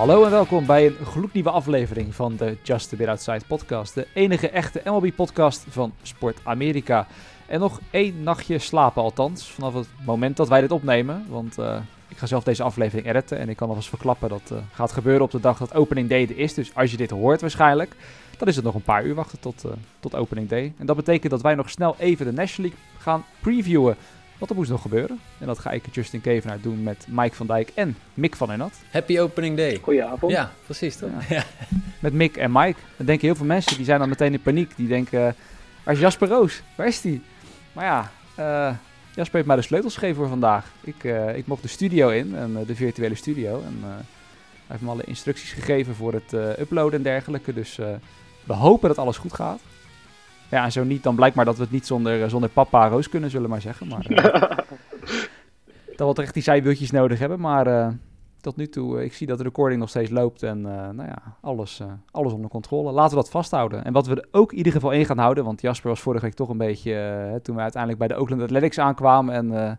Hallo en welkom bij een gloednieuwe aflevering van de Just a Bit Outside podcast. De enige echte MLB-podcast van Sport Amerika. En nog één nachtje slapen althans, vanaf het moment dat wij dit opnemen. Want uh, ik ga zelf deze aflevering editen en ik kan alvast verklappen dat uh, gaat gebeuren op de dag dat opening day is. Dus als je dit hoort waarschijnlijk, dan is het nog een paar uur wachten tot, uh, tot opening day. En dat betekent dat wij nog snel even de National League gaan previewen. Want er moest nog gebeuren. En dat ga ik Justin Kevenaar doen met Mike van Dijk en Mick van Ennat. Happy opening day. Goedenavond. Ja, precies toch? Ja. Met Mick en Mike. Dan denken heel veel mensen, die zijn dan meteen in paniek. Die denken, waar is Jasper Roos? Waar is die? Maar ja, uh, Jasper heeft mij de sleutels gegeven voor vandaag. Ik, uh, ik mocht de studio in, en, uh, de virtuele studio. En hij heeft me alle instructies gegeven voor het uploaden en dergelijke. Dus we hopen dat alles goed gaat. Ja, en zo niet, dan blijkt maar dat we het niet zonder, zonder papa Roos kunnen, zullen we maar zeggen. Maar, dat we echt die zijwieltjes nodig hebben. Maar tot nu toe, ik zie dat de recording nog steeds loopt en nou ja, alles, alles onder controle. Laten we dat vasthouden. En wat we er ook in ieder geval in gaan houden, want Jasper was vorige week toch een beetje, toen we uiteindelijk bij de Oakland Athletics aankwamen en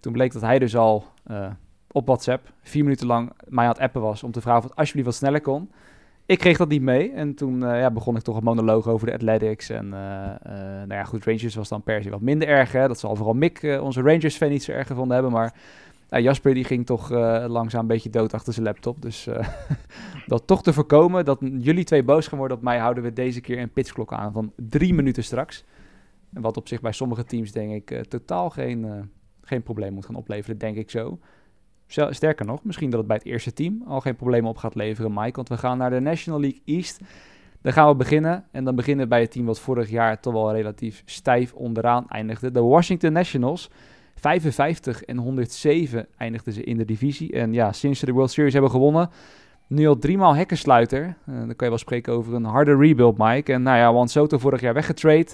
toen bleek dat hij dus al op WhatsApp vier minuten lang mij aan het appen was om te vragen of het alsjeblieft wat sneller kon. Ik kreeg dat niet mee en toen ja, begon ik toch een monoloog over de Athletics. En nou ja, goed, Rangers was dan per se wat minder erg. Hè? Dat zal vooral Mick, onze Rangers-fan, niet zo erg gevonden hebben, maar... Ja, Jasper die ging toch langzaam een beetje dood achter zijn laptop. Dus dat toch te voorkomen dat jullie twee boos gaan worden op mij, houden we deze keer een pitchklok aan van drie minuten straks. Wat op zich bij sommige teams denk ik totaal geen, geen probleem moet gaan opleveren, denk ik zo. Sterker nog, misschien dat het bij het eerste team al geen problemen op gaat leveren, Mike. Want we gaan naar de National League East. Daar gaan we beginnen. En dan beginnen we bij het team wat vorig jaar toch wel relatief stijf onderaan eindigde. De Washington Nationals. 55 en 107 eindigden ze in de divisie. En ja, sinds ze de World Series hebben gewonnen, nu al driemaal hekkensluiter. Uh, dan kan je wel spreken over een harde rebuild, Mike. En nou ja, Juan Soto vorig jaar weggetrade.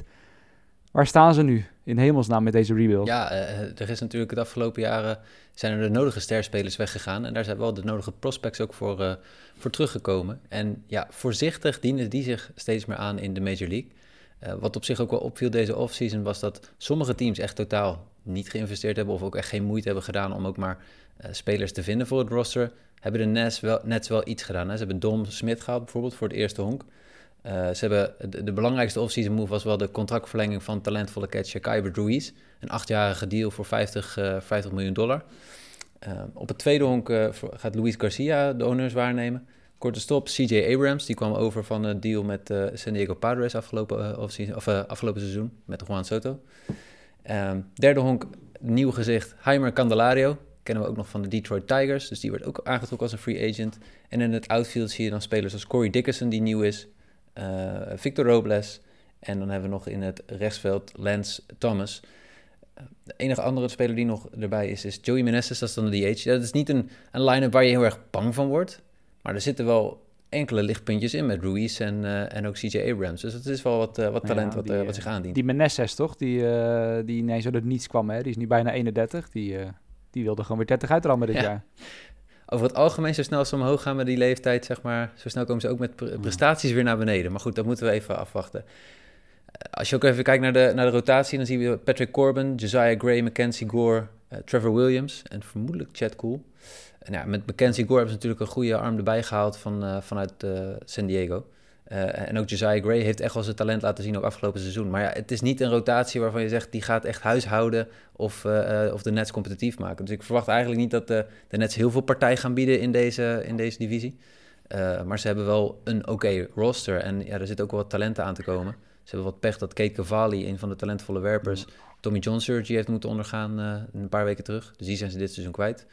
Waar staan ze nu in hemelsnaam met deze rebuild? Ja, uh, er is natuurlijk de afgelopen jaren zijn er de nodige sterspelers weggegaan. En daar zijn wel de nodige prospects ook voor, uh, voor teruggekomen. En ja, voorzichtig dienen die zich steeds meer aan in de Major League. Wat op zich ook wel opviel deze offseason was dat sommige teams echt totaal niet geïnvesteerd hebben of ook echt geen moeite hebben gedaan om ook maar spelers te vinden voor het roster, hebben de Nets wel, Nets wel iets gedaan. Hè? Ze hebben Dom Smith gehaald bijvoorbeeld voor het eerste honk. Uh, ze hebben, de, belangrijkste offseason move was wel de contractverlenging van talentvolle catcher Kyber Ruiz. Een achtjarige deal voor 50, uh, 50 miljoen dollar. op het tweede honk gaat Luis Garcia de owners waarnemen. Korte stop, CJ Abrams, die kwam over van een deal met San Diego Padres afgelopen, uh, of, afgelopen seizoen met Juan Soto. Um, derde honk, nieuw gezicht, Heimer Candelario. Kennen we ook nog van de Detroit Tigers, dus die wordt ook aangetrokken als een free agent. En in het outfield zie je dan spelers als Corey Dickerson, die nieuw is, Victor Robles. En dan hebben we nog in het rechtsveld Lance Thomas. De enige andere speler die nog erbij is, is Joey Meneses, dat is dan de DH. Dat is niet een, een line-up waar je heel erg bang van wordt. Maar er zitten wel enkele lichtpuntjes in met Ruiz en, uh, en ook CJ Abrams. Dus het is wel wat, uh, wat talent ja, die, wat, uh, wat zich aandient. Die Meneses toch? Die, die ineens uit het niets kwam, hè? Die is nu bijna 31. Die, die wilde gewoon weer 30 uitrammen dit ja. jaar. Over het algemeen, zo snel ze omhoog gaan met die leeftijd, zeg maar, zo snel komen ze ook met pre prestaties weer naar beneden. Maar goed, dat moeten we even afwachten. Als je ook even kijkt naar de, naar de rotatie, dan zien we Patrick Corbin, Josiah Gray, Mackenzie Gore, Trevor Williams en vermoedelijk Chad Cool. En ja, met Mackenzie Gore hebben ze natuurlijk een goede arm erbij gehaald van, uh, vanuit uh, San Diego. Uh, en ook Josiah Gray heeft echt wel zijn talent laten zien ook afgelopen seizoen. Maar ja, het is niet een rotatie waarvan je zegt die gaat echt huishouden of, of de Nets competitief maken. Dus ik verwacht eigenlijk niet dat de, de Nets heel veel partij gaan bieden in deze, in deze divisie. maar ze hebben wel een oké okay roster en ja, er zit ook wel wat talenten aan te komen. Ze hebben wat pech dat Kate Cavalli, een van de talentvolle werpers, Tommy John surgery heeft moeten ondergaan een paar weken terug. Dus die zijn ze dit seizoen kwijt.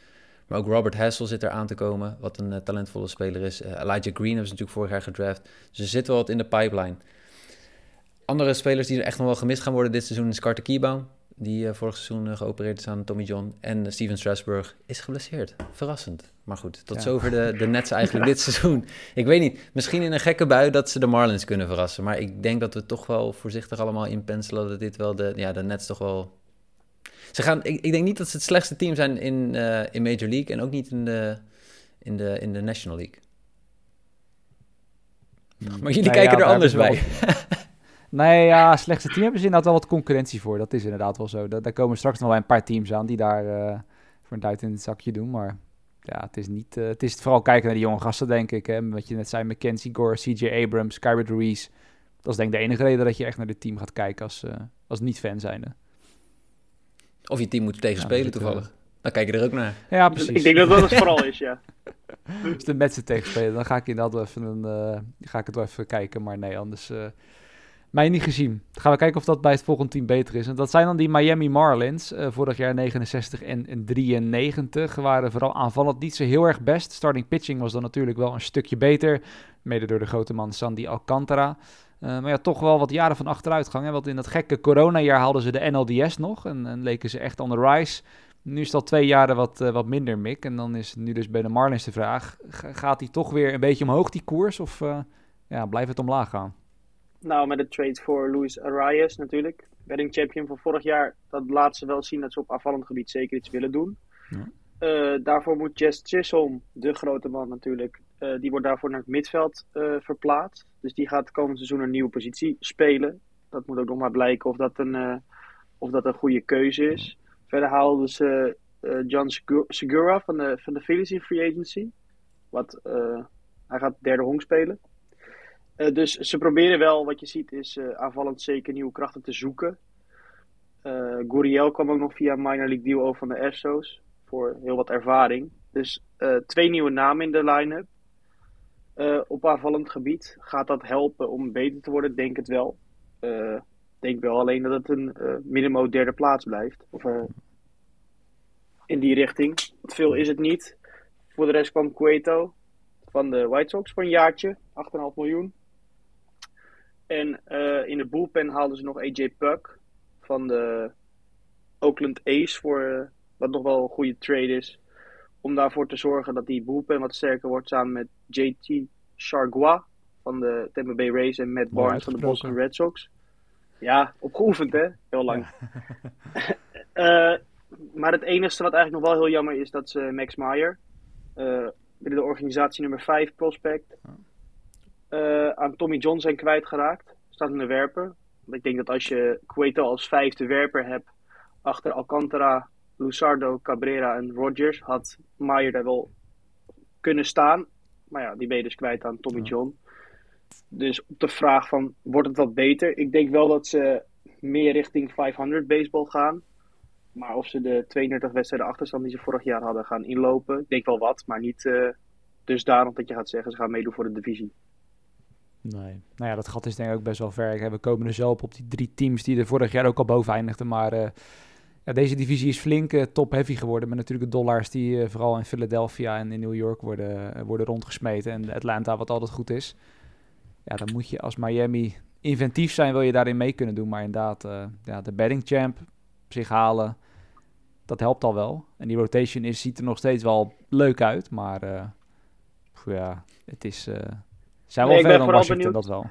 Maar ook Robert Hassel zit er aan te komen, wat een uh, talentvolle speler is. Uh, Elijah Green hebben ze natuurlijk vorig jaar gedraft. Dus er zit wel wat in de pipeline. Andere spelers die er echt nog wel gemist gaan worden dit seizoen is Carter Keybaum. Die uh, vorig seizoen geopereerd is aan Tommy John. En Steven Strasburg is geblesseerd. Verrassend. Maar goed, tot ja. zover de, de Nets eigenlijk dit seizoen. Ik weet niet, misschien in een gekke bui dat ze de Marlins kunnen verrassen. Maar ik denk dat we toch wel voorzichtig allemaal inpenselen dat dit wel de, ja, de Nets toch wel ze gaan, ik, ik, denk niet dat ze het slechtste team zijn in, uh, in Major League en ook niet in de, in de, in de National League. Hmm. Maar jullie nee, kijken ja, er anders bij. nee, ja, slechtste team hebben ze inderdaad wel wat concurrentie voor. Dat is inderdaad wel zo. Daar, daar komen straks nog wel een paar teams aan die daar uh, voor een duit in het zakje doen. Maar ja, het is niet... het is vooral kijken naar die jonge gasten, denk ik. Hè? Wat je net zei, Mackenzie Gore, CJ Abrams, Kyrie Ruiz. Dat is denk ik de enige reden dat je echt naar dit team gaat kijken als, als niet-fan zijnde. Of je team moet tegenspelen ja, toevallig. Dan kijk je er ook naar. Ja, precies. Ik denk dat dat het vooral is, ja. Als de met ze tegenspelen, dan ga ik inderdaad wel even, een, uh, ga ik het wel even kijken. Maar nee, anders uh, mij niet gezien. Dan gaan we kijken of dat bij het volgende team beter is. En dat zijn dan die Miami Marlins. Uh, vorig jaar 69 en, en 93 waren vooral aanvallend niet zo heel erg best. Starting pitching was dan natuurlijk wel een stukje beter. Mede door de grote man Sandy Alcantara. Uh, maar ja, toch wel wat jaren van achteruitgang. Hè? Want in dat gekke coronajaar hadden ze de NLDS nog. En, en leken ze echt on the rise. Nu is al twee jaren wat, uh, wat minder, Mick. En dan is nu dus bij de Marlins de vraag... gaat hij toch weer een beetje omhoog, die koers? Of uh, ja, blijft het omlaag gaan? Nou, met de trade voor Luis Arias natuurlijk. Wedding champion van vorig jaar. Dat laat ze wel zien dat ze op afvallend gebied zeker iets willen doen. Ja. Uh, daarvoor moet Jess Chisholm, de grote man natuurlijk... die wordt daarvoor naar het midveld verplaatst. Dus die gaat komend seizoen een nieuwe positie spelen. Dat moet ook nog maar blijken of dat een, of dat een goede keuze is. Verder haalden ze uh, John Segura van de, van de Phillies in free agency. Wat, uh, hij gaat derde honk spelen. Dus ze proberen wel, wat je ziet, is aanvallend zeker nieuwe krachten te zoeken. Guriel kwam ook nog via minor league deal over van de Astros. Voor heel wat ervaring. Dus twee nieuwe namen in de line-up. Op aanvallend gebied. Gaat dat helpen om beter te worden? Denk het wel denk wel alleen dat het een uh, minimo derde plaats blijft. Of uh, in die richting. Veel is het niet. Voor de rest kwam Cueto van de White Sox voor een jaartje. 8,5 miljoen. En uh, in de bullpen haalden ze nog AJ Puck van de Oakland A's voor wat nog wel een goede trade is. Om daarvoor te zorgen dat die bullpen wat sterker wordt samen met JT Chargois van de Tampa Bay Rays en Matt Barnes van de Boston Red Sox. Ja, opgeoefend hè, heel lang. uh, maar het enige wat eigenlijk nog wel heel jammer is, dat ze Max Meyer, uh, binnen de organisatie nummer 5 prospect, uh, aan Tommy John zijn kwijtgeraakt. Staat in de werper. Want ik denk dat als je Cueto als vijfde werper hebt, achter Alcantara, Luzardo, Cabrera en Rogers, had Meyer daar wel kunnen staan. Maar ja, die ben je dus kwijt aan Tommy John. Dus op de vraag van, wordt het wat beter? Ik denk wel dat ze meer richting 500 baseball gaan. Maar of ze de 32 wedstrijden achterstand die ze vorig jaar hadden gaan inlopen, ik denk wel wat. Maar niet uh, dus daarom dat je gaat zeggen, ze gaan meedoen voor de divisie. Nee, nou ja, dat gat is denk ik ook best wel ver. We komen er zo op op die drie teams die er vorig jaar ook al boven eindigden. Maar uh, ja, deze divisie is flink uh, top-heavy geworden. Met natuurlijk de dollars die vooral in Philadelphia en in New York worden, worden rondgesmeten. En Atlanta, wat altijd goed is ja, dan moet je als Miami inventief zijn, wil je daarin mee kunnen doen. Maar inderdaad, ja, de betting champ zich halen, dat helpt al wel. En die rotation is, ziet er nog steeds wel leuk uit, maar ja, het is... Zijn wel verder dan Washington, dat wel.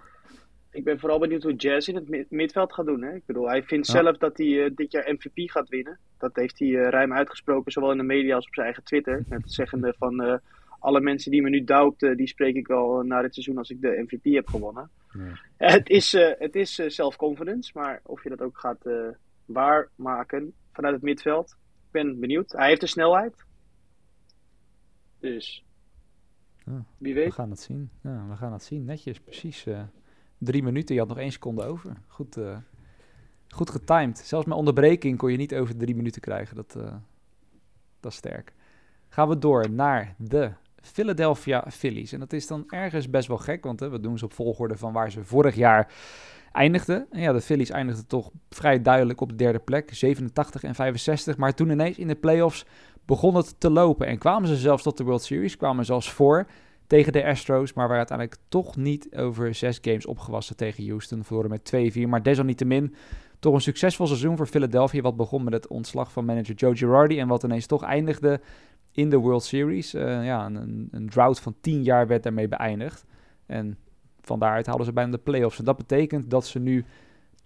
Ik ben vooral benieuwd hoe Jazz in het midveld gaat doen. Hè? Ik bedoel, hij vindt zelf dat hij dit jaar MVP gaat winnen. Dat heeft hij ruim uitgesproken, zowel in de media als op zijn eigen Twitter. Met het zeggende van alle mensen die me nu doubten, die spreek ik wel na dit seizoen als ik de MVP heb gewonnen. Het is, het is self-confidence, maar of je dat ook gaat waarmaken vanuit het midveld, ik ben benieuwd. Hij heeft de snelheid. Dus, wie weet. We gaan het zien. Ja, we gaan het zien. Netjes, precies. Drie minuten, je had nog één seconde over. Goed, goed getimed. Zelfs met onderbreking kon je niet over drie minuten krijgen. Dat, dat is sterk. Gaan we door naar de Philadelphia Phillies. En dat is dan ergens best wel gek, want hè, we doen ze op volgorde van waar ze vorig jaar eindigden. En ja, de Phillies eindigden toch vrij duidelijk op de derde plek, 87 en 65. Maar toen ineens in de playoffs begon het te lopen en kwamen ze zelfs tot de World Series, kwamen zelfs voor tegen de Astros, maar waren uiteindelijk toch niet over zes games opgewassen tegen Houston. Verloren met 2-4, maar desalniettemin toch een succesvol seizoen voor Philadelphia, wat begon met het ontslag van manager Joe Girardi en wat ineens toch eindigde in de World Series. Uh, ja, een, een drought van 10 jaar werd daarmee beëindigd. En van daaruit haalden ze bijna de playoffs. En dat betekent dat ze nu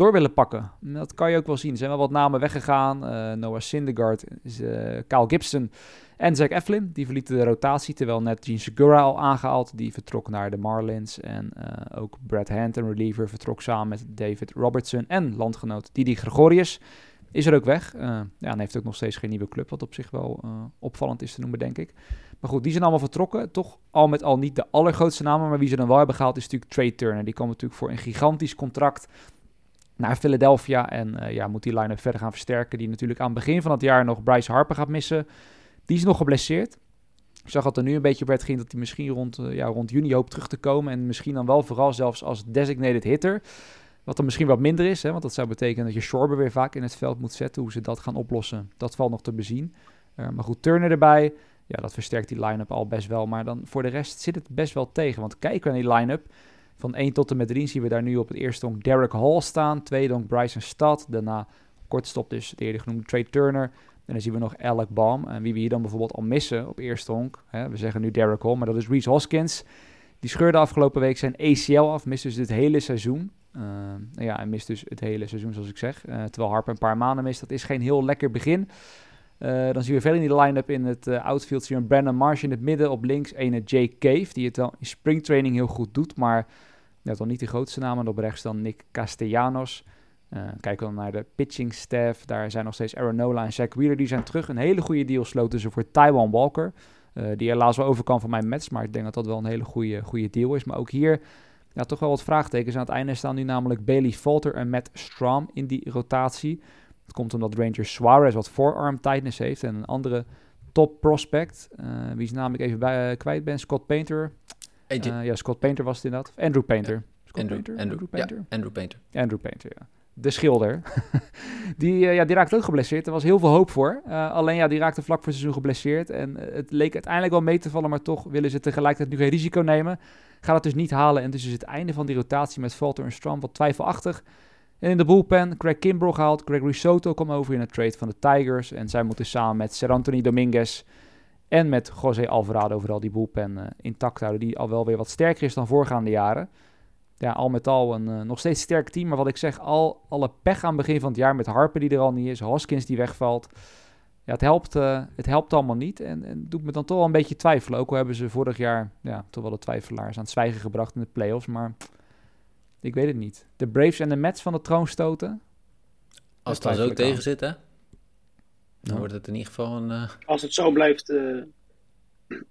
door willen pakken. Dat kan je ook wel zien. Er zijn wel wat namen weggegaan. Uh, Noah Syndergaard, uh, Kyle Gibson en Zach Eflin. Die verlieten de rotatie, terwijl net Gene Segura al aangehaald. Die vertrok naar de Marlins. En uh, ook Brad Hand, een reliever, vertrok samen met David Robertson en landgenoot Didi Gregorius is er ook weg. ja, en heeft ook nog steeds geen nieuwe club, wat op zich wel opvallend is te noemen, denk ik. Maar goed, die zijn allemaal vertrokken. Toch al met al niet de allergrootste namen, maar wie ze dan wel hebben gehaald is natuurlijk Trey Turner. Die kwam natuurlijk voor een gigantisch contract naar Philadelphia. En ja, moet die line-up verder gaan versterken. Die natuurlijk aan het begin van het jaar nog Bryce Harper gaat missen. Die is nog geblesseerd. Ik zag dat er nu een beetje op werd ging dat hij misschien rond, uh, ja, rond juni hoopt terug te komen. En misschien dan wel vooral zelfs als designated hitter. Wat dan misschien wat minder is, hè, want dat zou betekenen dat je Schorber weer vaak in het veld moet zetten. Hoe ze dat gaan oplossen, dat valt nog te bezien. Uh, maar goed, Turner erbij. Ja, dat versterkt die line-up al best wel. Maar dan voor de rest zit het best wel tegen. Want kijken we naar die line-up. Van 1 tot en met 3 zien we daar nu op het eerste donk Derek Hall staan. Tweede donk Bryson Stad. Daarna kortstop dus de eerder genoemde Trey Turner. En dan zien we nog Alec Baum. En wie we hier dan bijvoorbeeld al missen op eerste honk. Hè, we zeggen nu Derek Hall, maar dat is Reese Hoskins. Die scheurde afgelopen week zijn ACL af. Mist dus het hele seizoen. Uh, ja, en mist dus het hele seizoen, zoals ik zeg. Uh, terwijl Harper een paar maanden mist. Dat is geen heel lekker begin. Uh, dan zien we verder in die line-up in het outfield. Zien we Brandon Marsh in het midden. Op links ene Jake Cave. Die het wel in springtraining heel goed doet. Maar ja, dan niet de grootste naam. En op rechts dan Nick Castellanos. Uh, kijken we dan naar de pitching staff. Daar zijn nog steeds Aaron Nola en Zach Wheeler. Die zijn terug. Een hele goede deal sloten ze voor Taiwan Walker. Uh, die helaas wel over van mijn Mets. Maar ik denk dat dat wel een hele goede, goede deal is. Maar ook hier ja, toch wel wat vraagtekens. Aan het einde staan nu namelijk Bailey Falter en Matt Strom in die rotatie. Dat komt omdat Ranger Suarez wat forearm tightness heeft. En een andere top prospect. Uh, wie is namelijk even bij, kwijt ben. Scott Painter. Ja, Scott Painter was het inderdaad. Andrew Painter. Scott Andrew, Painter? Andrew, Andrew Painter? Ja, Andrew Painter. Andrew Painter, ja de schilder. die, uh, ja, die raakte ook geblesseerd. Er was heel veel hoop voor. Uh, alleen ja, die raakte vlak voor het seizoen geblesseerd. En het leek uiteindelijk wel mee te vallen, maar toch willen ze tegelijkertijd nu geen risico nemen. Gaat het dus niet halen. En dus is het einde van die rotatie met Falter en Stram wat twijfelachtig. En in de bullpen, Craig Kimbrell gehaald. Gregory Soto kwam over in een trade van de Tigers. En zij moeten samen met Ser Anthony Dominguez en met José Alvarado vooral die bullpen intact houden. Die al wel weer wat sterker is dan voorgaande jaren ja, al met al een uh, nog steeds sterk team. Maar wat ik zeg, al alle pech aan het begin van het jaar met Harper die er al niet is, Hoskins die wegvalt. Ja, het helpt, uh, het helpt allemaal niet. En, en doet me dan toch wel een beetje twijfelen. Ook al hebben ze vorig jaar ja, toch wel de twijfelaars aan het zwijgen gebracht in de playoffs. Maar ik weet het niet. De Braves en de Mets van de troon stoten. Als het dan zo tegen zit, hè? Dan wordt het in ieder geval een... Uh... Als het zo blijft... als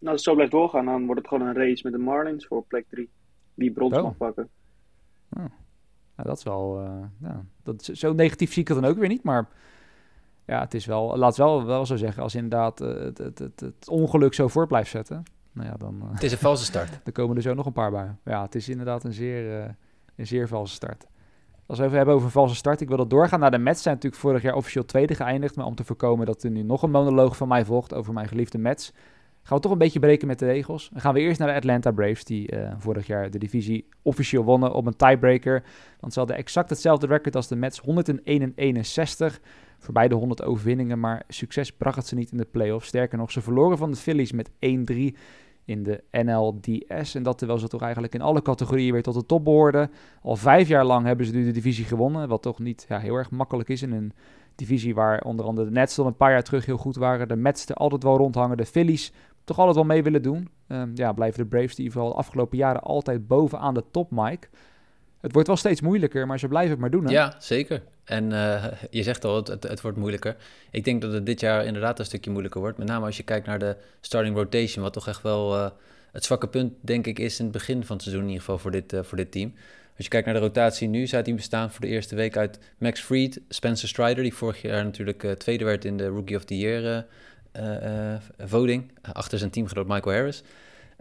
het zo blijft doorgaan, dan wordt het gewoon een race met de Marlins voor plek 3. Wie brons oh. mag pakken. Oh. dat is wel. Uh, ja, dat, zo negatief zie ik het dan ook weer niet. Maar ja, het is wel. Laat het wel, wel zo zeggen. Als inderdaad uh, het, het, het, het, ongeluk zo voort blijft zetten. Nou ja, dan. Uh, het is een valse start. dan komen er zo nog een paar bij. Ja, het is inderdaad een zeer, een zeer valse start. Als we even hebben over een valse start. Ik wil dat doorgaan naar de Mets. Zijn natuurlijk vorig jaar officieel tweede geëindigd. Maar om te voorkomen dat er nu nog een monoloog van mij volgt over mijn geliefde Mets. Gaan we toch een beetje breken met de regels. Dan gaan we eerst naar de Atlanta Braves, die uh, vorig jaar de divisie officieel wonnen op een tiebreaker. Want ze hadden exact hetzelfde record als de Mets, 101 en 61. Voor beide 100 overwinningen, maar succes bracht het ze niet in de playoffs. Sterker nog, ze verloren van de Phillies met 1-3 in de NLDS. En dat terwijl ze toch eigenlijk in alle categorieën weer tot de top behoorden. Al vijf jaar lang hebben ze nu de divisie gewonnen, wat toch niet ja, heel erg makkelijk is in een divisie waar onder andere de Nets al een paar jaar terug heel goed waren. De Mets er altijd wel rondhangen, de Phillies toch altijd wel mee willen doen. Um, ja, blijven de Braves die vooral de afgelopen jaren altijd bovenaan de top, Mike. Het wordt wel steeds moeilijker, maar ze blijven het maar doen. Hè? Ja, zeker. En uh, je zegt al, het, het, wordt moeilijker. Ik denk dat het dit jaar inderdaad een stukje moeilijker wordt. Met name als je kijkt naar de starting rotation, wat toch echt wel uh, het zwakke punt, denk ik, is in het begin van het seizoen in ieder geval voor dit, uh, voor dit team. Als je kijkt naar de rotatie nu, zou die bestaan voor de eerste week uit Max Fried, Spencer Strider, die vorig jaar natuurlijk tweede werd in de Rookie of the Year voting. Achter zijn teamgenoot Michael Harris.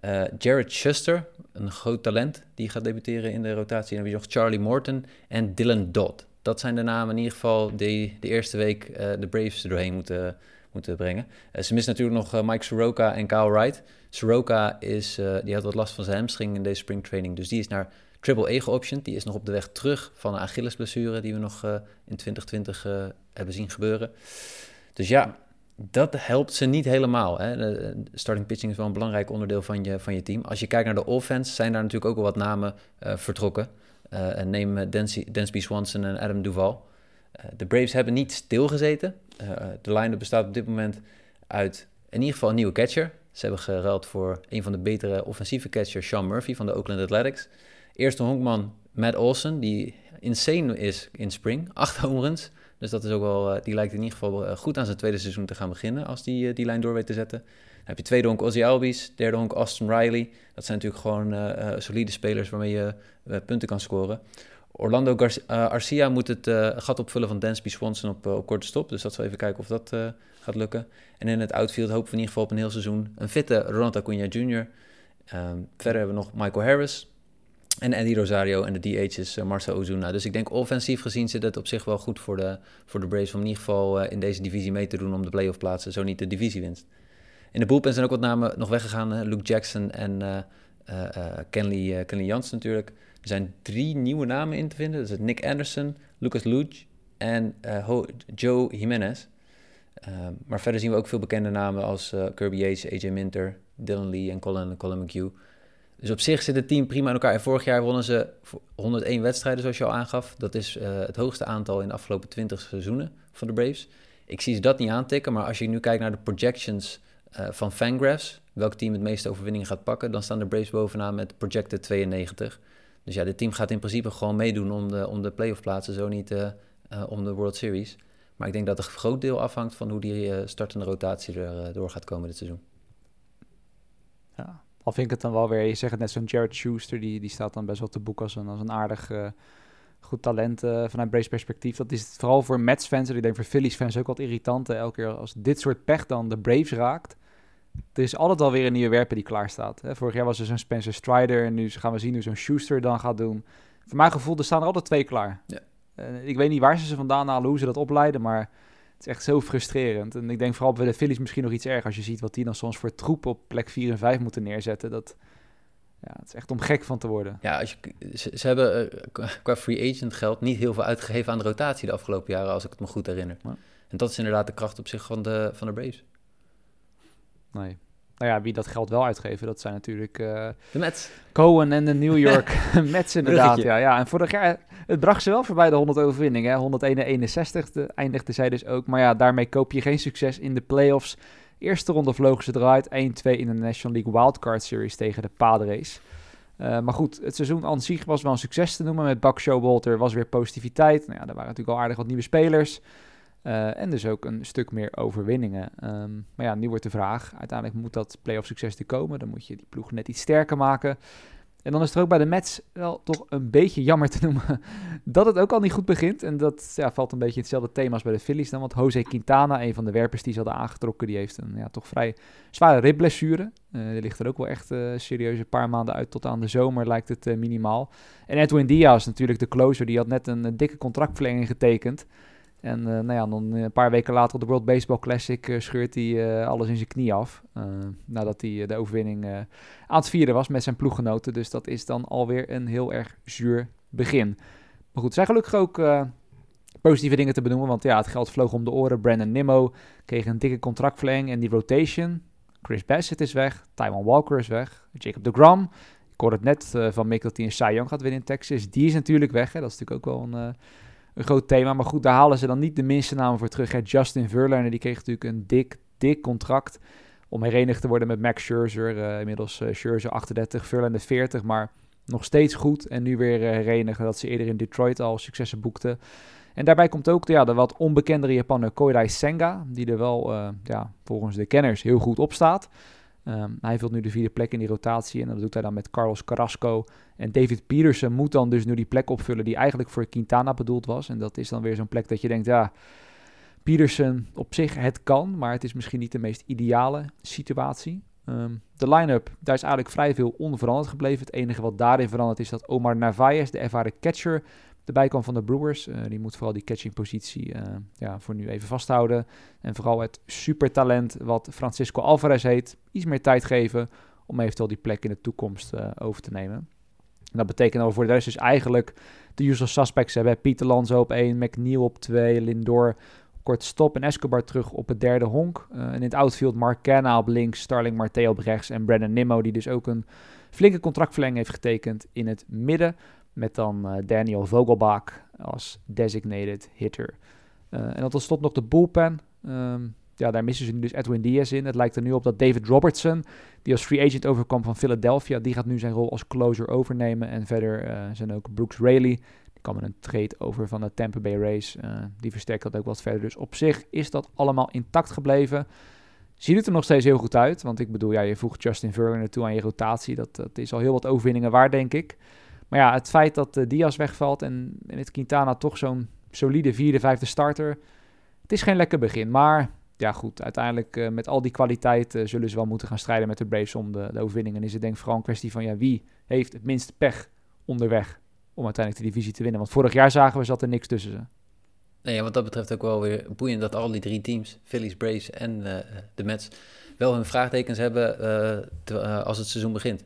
Uh, Jared Schuster, een groot talent, die gaat debuteren in de rotatie. En dan heb je nog Charlie Morton en Dylan Dodd. Dat zijn de namen in ieder geval die de eerste week de Braves er doorheen moeten, moeten brengen. ze missen natuurlijk nog Mike Soroka en Kyle Wright. Soroka is, die had wat last van zijn hamstring in deze springtraining. Dus die is naar Triple A geoptioned. Die is nog op de weg terug van een Achillesblessure die we nog in 2020 hebben zien gebeuren. Dus ja, dat helpt ze niet helemaal. Hè. Starting pitching is wel een belangrijk onderdeel van je, van je team. Als je kijkt naar de offense, zijn daar natuurlijk ook wel wat namen uh, vertrokken. Uh, neem uh, Dansby Swanson en Adam Duval. de Braves hebben niet stilgezeten. de line bestaat op dit moment uit in ieder geval een nieuwe catcher. Ze hebben geruild voor een van de betere offensieve catchers, Sean Murphy van de Oakland Athletics. Eerste honkman Matt Olsen, die insane is in spring. Acht home runs. Dus dat is ook wel, die lijkt in ieder geval goed aan zijn tweede seizoen te gaan beginnen als die die lijn door weet te zetten. Dan heb je tweede honk Ozzy Albies, derde honk Austin Riley. Dat zijn natuurlijk gewoon solide spelers waarmee je punten kan scoren. Orlando Gar Arcia moet het gat opvullen van Dansby Swanson op, op korte stop. Dus dat zal even kijken of dat gaat lukken. En in het outfield hopen we in ieder geval op een heel seizoen een fitte Ronald Acuna Jr. Ehm, verder hebben we nog Michael Harris en Eddie Rosario en de DH is uh, Marcel Ozuna. Dus ik denk offensief gezien zit het op zich wel goed voor de, voor de Braves om in ieder geval uh, in deze divisie mee te doen om de playoff plaatsen, zo niet de divisiewinst. In de bullpen zijn ook wat namen nog weggegaan, Luke Jackson en uh, Kenley, Kenley Jans natuurlijk. Er zijn drie nieuwe namen in te vinden. Dat is Nick Anderson, Lucas Luge en Joe Jimenez. Ehm, maar verder zien we ook veel bekende namen als uh, Kirby Yates, AJ Minter, Dylan Lee en Colin, Colin McHugh. Dus op zich zit het team prima in elkaar. En vorig jaar wonnen ze 101 wedstrijden, zoals je al aangaf. Dat is uh, het hoogste aantal in de afgelopen 20 seizoenen van de Braves. Ik zie ze dat niet aantikken, maar als je nu kijkt naar de projections uh, van Fangraphs, welk team het meeste overwinningen gaat pakken, dan staan de Braves bovenaan met projected 92. Dus ja, dit team gaat in principe gewoon meedoen om de, om de playoff plaatsen, zo niet om de World Series. Maar ik denk dat een groot deel afhangt van hoe die startende rotatie er door gaat komen dit seizoen. Ja, al vind ik het dan wel weer, je zegt het net, zo'n Jared Schuster, die, die staat dan best wel te boek als een, als een aardig uh, goed talent vanuit Brace perspectief. Dat is het vooral voor Mets-fans en ik denk voor Phillies-fans ook wat irritant. Elke keer als dit soort pech dan de Braves raakt, er is altijd alweer een nieuwe werper die klaar staat. Hè? Vorig jaar was er zo'n Spencer Strider en nu gaan we zien hoe zo'n Schuster dan gaat doen. Voor mijn gevoel, er staan er altijd twee klaar. Ja. Uh, ik weet niet waar ze ze vandaan halen, hoe ze dat opleiden, maar het is echt zo frustrerend. En ik denk vooral bij de Phillies misschien nog iets erger als je ziet wat die dan soms voor troep op plek 4 en 5 moeten neerzetten. Dat, ja, het is echt om gek van te worden. Ja, als je, ze, hebben uh, qua free agent geld niet heel veel uitgegeven aan de rotatie de afgelopen jaren, als ik het me goed herinner. En dat is inderdaad de kracht op zich van de, van de Braves. Nee, nou ja, wie dat geld wel uitgeven, dat zijn natuurlijk... Uh, de Mets. Cohen en de New York Mets inderdaad. Ja, ja, en vorig jaar, het bracht ze wel voorbij de 100 overwinningen. 161 de, eindigde zij dus ook. Maar ja, daarmee koop je geen succes in de playoffs. Eerste ronde vlogen ze eruit. 1-2 in de National League Wildcard Series tegen de Padres. Uh, maar goed, het seizoen aan zich was wel een succes te noemen. Met Buck Showalter was weer positiviteit. Nou ja, er waren natuurlijk al aardig wat nieuwe spelers. Uh, en dus ook een stuk meer overwinningen. Um, maar ja, nu wordt de vraag: uiteindelijk moet dat playoff succes te komen. Dan moet je die ploeg net iets sterker maken. En dan is het ook bij de Mets wel toch een beetje jammer te noemen dat het ook al niet goed begint. En dat ja, valt een beetje in hetzelfde thema als bij de Phillies dan. Want Jose Quintana, een van de werpers die ze hadden aangetrokken, die heeft een ja, toch vrij zware ribblessure. Uh, die ligt er ook wel echt uh, serieus een paar maanden uit. Tot aan de zomer lijkt het minimaal. En Edwin Diaz, natuurlijk de closer, die had net een dikke contractverlenging getekend. En uh, nou ja, dan een paar weken later op de World Baseball Classic uh, scheurt hij alles in zijn knie af. nadat hij de overwinning aan het vieren was met zijn ploeggenoten. Dus dat is dan alweer een heel erg zuur begin. Maar goed, zijn gelukkig ook positieve dingen te benoemen. Want ja, het geld vloog om de oren. Brandon Nimmo kreeg een dikke contractverlenging en die rotation. Chris Bassett is weg. Taiwan Walker is weg. Jacob de Gram. Ik hoorde het net van Mick dat hij een Cy Young gaat winnen in Texas. Die is natuurlijk weg. Hè. Dat is natuurlijk ook wel een een groot thema. Maar goed, daar halen ze dan niet de minste namen voor terug. Hè. Justin Verlander, die kreeg natuurlijk een dik, dik contract om herenigd te worden met Max Scherzer. Uh, inmiddels uh, Scherzer 38, Verlander 40, maar nog steeds goed. En nu weer uh, herenigen dat ze eerder in Detroit al successen boekten. En daarbij komt ook ja, de wat onbekendere Japaner Koirai Senga, die er wel ja, volgens de kenners heel goed op staat. Um, hij vult nu de vierde plek in die rotatie en dat doet hij dan met Carlos Carrasco. En David Peterson moet dan dus nu die plek opvullen die eigenlijk voor Quintana bedoeld was. En dat is dan weer zo'n plek dat je denkt, ja, Peterson op zich, het kan, maar het is misschien niet de meest ideale situatie. Um, de line-up, daar is eigenlijk vrij veel onveranderd gebleven. Het enige wat daarin veranderd is dat Omar Narvaez, de ervaren catcher, erbij kwam van de Brewers. Uh, die moet vooral die catchingpositie uh, ja, voor nu even vasthouden. En vooral het supertalent wat Francisco Alvarez heet, iets meer tijd geven om eventueel die plek in de toekomst uh, over te nemen. En dat betekent dat we voor de rest dus eigenlijk de usual suspects hebben. Pieter Lanzo op 1, McNeil op 2, Lindor kort stop en Escobar terug op het derde honk. en in het outfield Mark Canna op links, Starling Marte op rechts en Brandon Nimmo die dus ook een flinke contractverlenging heeft getekend in het midden. Met dan uh, Daniel Vogelbach als designated hitter. Uh, en dan tot slot nog de bullpen. Um, ja, daar missen ze nu dus Edwin Diaz in. Het lijkt er nu op dat David Robertson, die als free agent overkwam van Philadelphia, die gaat nu zijn rol als closer overnemen. En verder uh, zijn ook Brooks Raley, Ik kan me een trade over van de Tampa Bay Race. die versterkt dat ook wat verder. Dus op zich is dat allemaal intact gebleven. Ziet het er nog steeds heel goed uit. Want ik bedoel, ja, je voegt Justin Verlander toe aan je rotatie. Dat, dat is al heel wat overwinningen waar, denk ik. Maar ja, het feit dat uh, Diaz wegvalt en, het Quintana toch zo'n solide vierde, vijfde starter. Het is geen lekker begin. Maar ja, goed, uiteindelijk uh, met al die kwaliteit uh, zullen ze wel moeten gaan strijden met de Braves om de, de overwinningen. En is het denk ik vooral een kwestie van ja, wie heeft het minste pech onderweg om uiteindelijk de divisie te winnen. Want vorig jaar zagen we zat er niks tussen ze. Nee, wat dat betreft ook wel weer boeiend dat al die drie teams, Phillies, Braves en de Mets, wel hun vraagtekens hebben als het seizoen begint.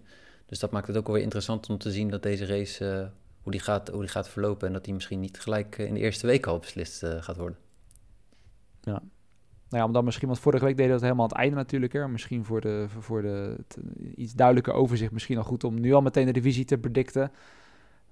Dus dat maakt het ook wel weer interessant om te zien dat deze race, hoe, die gaat, hoe die gaat verlopen en dat die misschien niet gelijk in de eerste week al beslist gaat worden. Ja, nou ja, omdat misschien, want vorige week deden we dat helemaal aan het einde natuurlijk. Hè. Misschien voor, de, voor de, iets duidelijker overzicht misschien al goed om nu al meteen de divisie te predicten.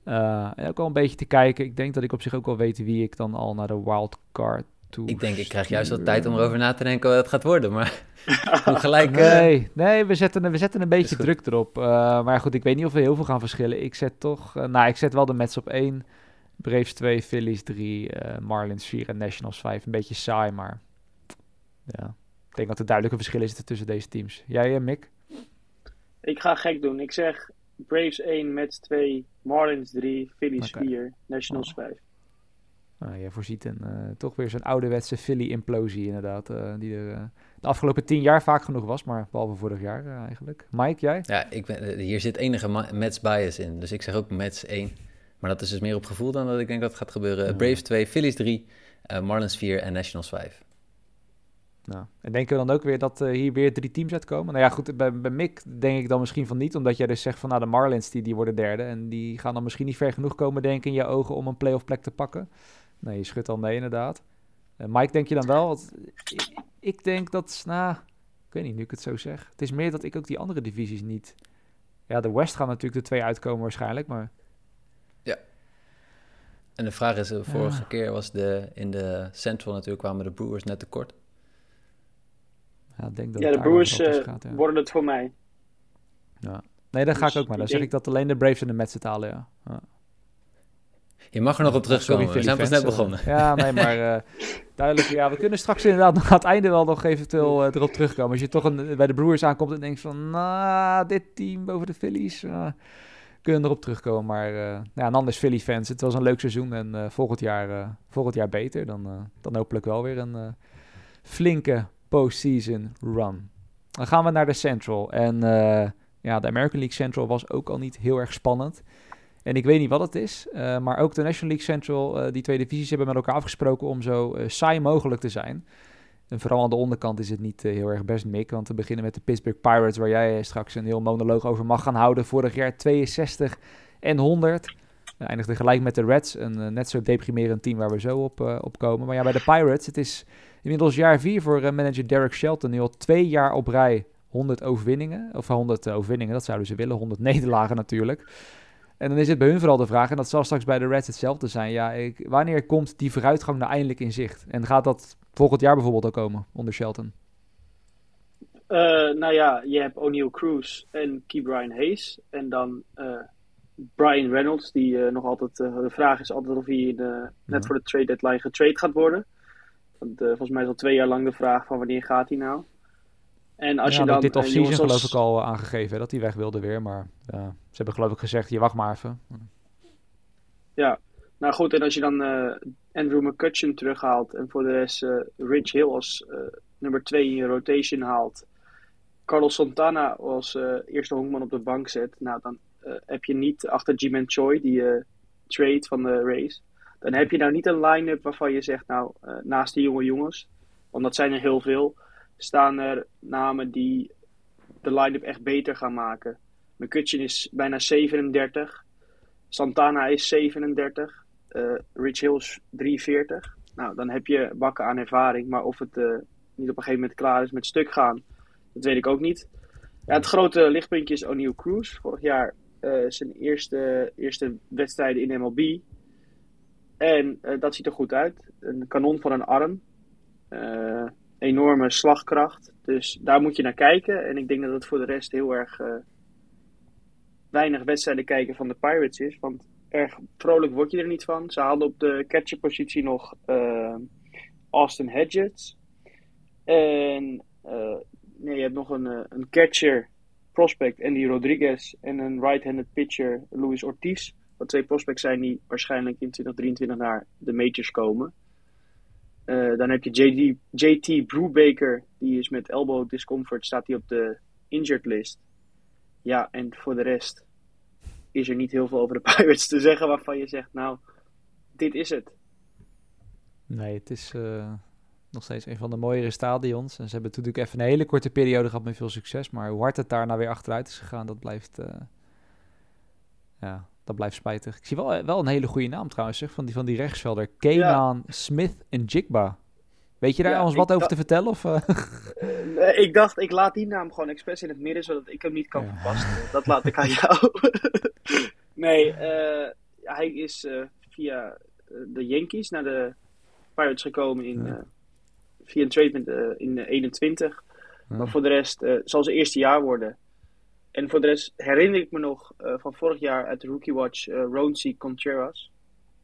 En ook al een beetje te kijken. Ik denk dat ik op zich ook wel weet wie ik dan al naar de wildcard toe Ik denk, ik krijg juist wat tijd om erover na te denken wat het gaat worden. Maar gelijk... Nee, uh... nee we, zetten, we zetten een beetje druk erop. Uh, maar goed, ik weet niet of we heel veel gaan verschillen. Ik zet toch... nou, ik zet wel de Mets op 1. Braves 2, Phillies 3, Marlins 4 en Nationals 5. Een beetje saai, maar ja, ik denk dat er duidelijke verschillen zitten tussen deze teams. Jij, uh, Mick? Ik ga gek doen. Ik zeg Braves 1, Mets 2, Marlins 3, Phillies okay. 4, Nationals oh. 5. Nou, jij voorziet een, uh, toch weer zo'n ouderwetse Philly-implosie inderdaad. Uh, die er uh, de afgelopen tien jaar vaak genoeg was, maar behalve vorig jaar eigenlijk. Mike, jij? Ja, ik ben, hier zit enige Mets bias in. Dus ik zeg ook Mets 1. Maar dat is dus meer op gevoel dan dat ik denk dat het gaat gebeuren. Ja. Braves 2, Phillies 3, Marlins 4 en Nationals 5. Nou, en denken we dan ook weer dat uh, hier weer drie teams uitkomen? Nou ja, goed, bij, bij Mick denk ik dan misschien van niet, omdat jij dus zegt van nou de Marlins die, die worden derde en die gaan dan misschien niet ver genoeg komen denk ik in je ogen om een playoff plek te pakken. Nee, je schudt al nee inderdaad. Uh, Mike, denk je dan wel? Want, ik, ik, denk dat, nou, ik weet niet nu ik het zo zeg. Het is meer dat ik ook die andere divisies niet... Ja, de West gaan natuurlijk de twee uitkomen waarschijnlijk, maar... Ja. En de vraag is, de vorige ja. keer was de, in de Central natuurlijk kwamen de Brewers net tekort. Ja, denk dat ja de Brewers uh, gaat, ja. worden het voor mij. Ja. Nee, daar ga dus ik ook maar. Dan zeg ik dat alleen de Braves en de Mets het halen, ja. Je mag er nog op terugkomen. Sorry, we zijn pas net begonnen. Ja, nee, maar uh, duidelijk. Ja, we kunnen straks inderdaad nog aan het einde wel nog eventueel uh, erop terugkomen. Als je toch een, bij de Brewers aankomt en denkt van, nou, dit team boven de Phillies, uh, kunnen erop terugkomen. Maar ja, en anders Philly fans, het was een leuk seizoen en volgend, jaar, volgend jaar beter. Dan, dan hopelijk wel weer een flinke postseason run. Dan gaan we naar de Central. En ja, de American League Central was ook al niet heel erg spannend. En ik weet niet wat het is, uh, maar ook de National League Central, uh, die twee divisies hebben met elkaar afgesproken om zo saai mogelijk te zijn. En vooral aan de onderkant is het niet heel erg best, Mick. Want we beginnen met de Pittsburgh Pirates, waar jij straks een heel monoloog over mag gaan houden. Vorig jaar 62 en 100. Eindigde gelijk met de Reds, een net zo deprimerend team waar we zo op, op komen. Maar ja, bij de Pirates, het is Inmiddels jaar 4 voor manager Derek Shelton. Nu al twee jaar op rij 100 overwinningen. Of 100 uh, overwinningen, dat zouden ze willen. 100 nederlagen natuurlijk. En dan is het bij hun vooral de vraag, en dat zal straks bij de Reds hetzelfde zijn. Ja, ik, wanneer komt die vooruitgang nou eindelijk in zicht? En gaat dat volgend jaar bijvoorbeeld al komen onder Shelton? Uh, nou ja, je hebt O'Neill Cruz en Key Brian Hayes. En dan uh, Brian Reynolds, die uh, nog altijd... de vraag is altijd of hij net voor de trade deadline getrade gaat worden. Want, volgens mij is al twee jaar lang de vraag van wanneer gaat hij nou? En als ja, je dan, dit eh, offseason season geloof ik al aangegeven dat hij weg wilde weer. Maar ze hebben geloof ik gezegd, je wacht maar even. Ja, nou goed. En als je dan uh, Andrew McCutcheon terughaalt en voor de rest uh, Rich Hill als nummer 2 in je rotation haalt. Carlos Santana als eerste honkman op de bank zet. Nou, dan heb je niet achter Jimen Choi, die trade van de race dan heb je nou niet een line-up waarvan je zegt, nou, naast die jonge jongens, want dat zijn er heel veel, staan er namen die de line-up echt beter gaan maken. McCutcheon is bijna 37, Santana is 37, uh, eh, Rich Hill is 43. Nou, dan heb je bakken aan ervaring, maar of het uh, niet op een gegeven moment klaar is met stuk gaan, dat weet ik ook niet. Ja, het grote lichtpuntje is O'Neill Cruz. Vorig jaar zijn eerste, eerste wedstrijden in MLB. En dat ziet er goed uit. Een kanon van een arm. Enorme slagkracht. Dus daar moet je naar kijken. En ik denk dat het voor de rest heel erg uh, weinig wedstrijden kijken van de Pirates is. Want erg vrolijk word je er niet van. Ze haalden op de catcherpositie nog uh, Austin Hedges. En uh, nee, je hebt nog een, een catcher prospect, Andy Rodriguez. En een right-handed pitcher, Luis Ortiz. Wat twee prospects zijn die waarschijnlijk in 2023 naar de majors komen. Uh, dan heb je JD, JT Brubaker, die is met elbow discomfort, staat hij op de injured list. Ja, en voor de rest is er niet heel veel over de Pirates te zeggen waarvan je zegt, nou, dit is het. Nee, het is uh, nog steeds een van de mooiere stadions. En ze hebben natuurlijk even een hele korte periode gehad met veel succes. Maar hoe hard het daar nou weer achteruit is gegaan, dat blijft, uh, ja, dat blijft spijtig. Ik zie wel, wel een hele goede naam trouwens, zeg, van die, van die rechtsvelder. Kenan ja. Smith en Jigba. Weet je daar ja, ons wat over te vertellen? Of, uh? uh, ik dacht, ik laat die naam gewoon expres in het midden, zodat ik hem niet kan ja. verpassen. Dat laat ik aan jou. nee, uh, hij is via de Yankees naar de Pirates gekomen in, via een trade in 21. Maar voor de rest zal zijn eerste jaar worden. En voor de rest herinner ik me nog van vorig jaar uit de Rookie Watch Ronzi Contreras.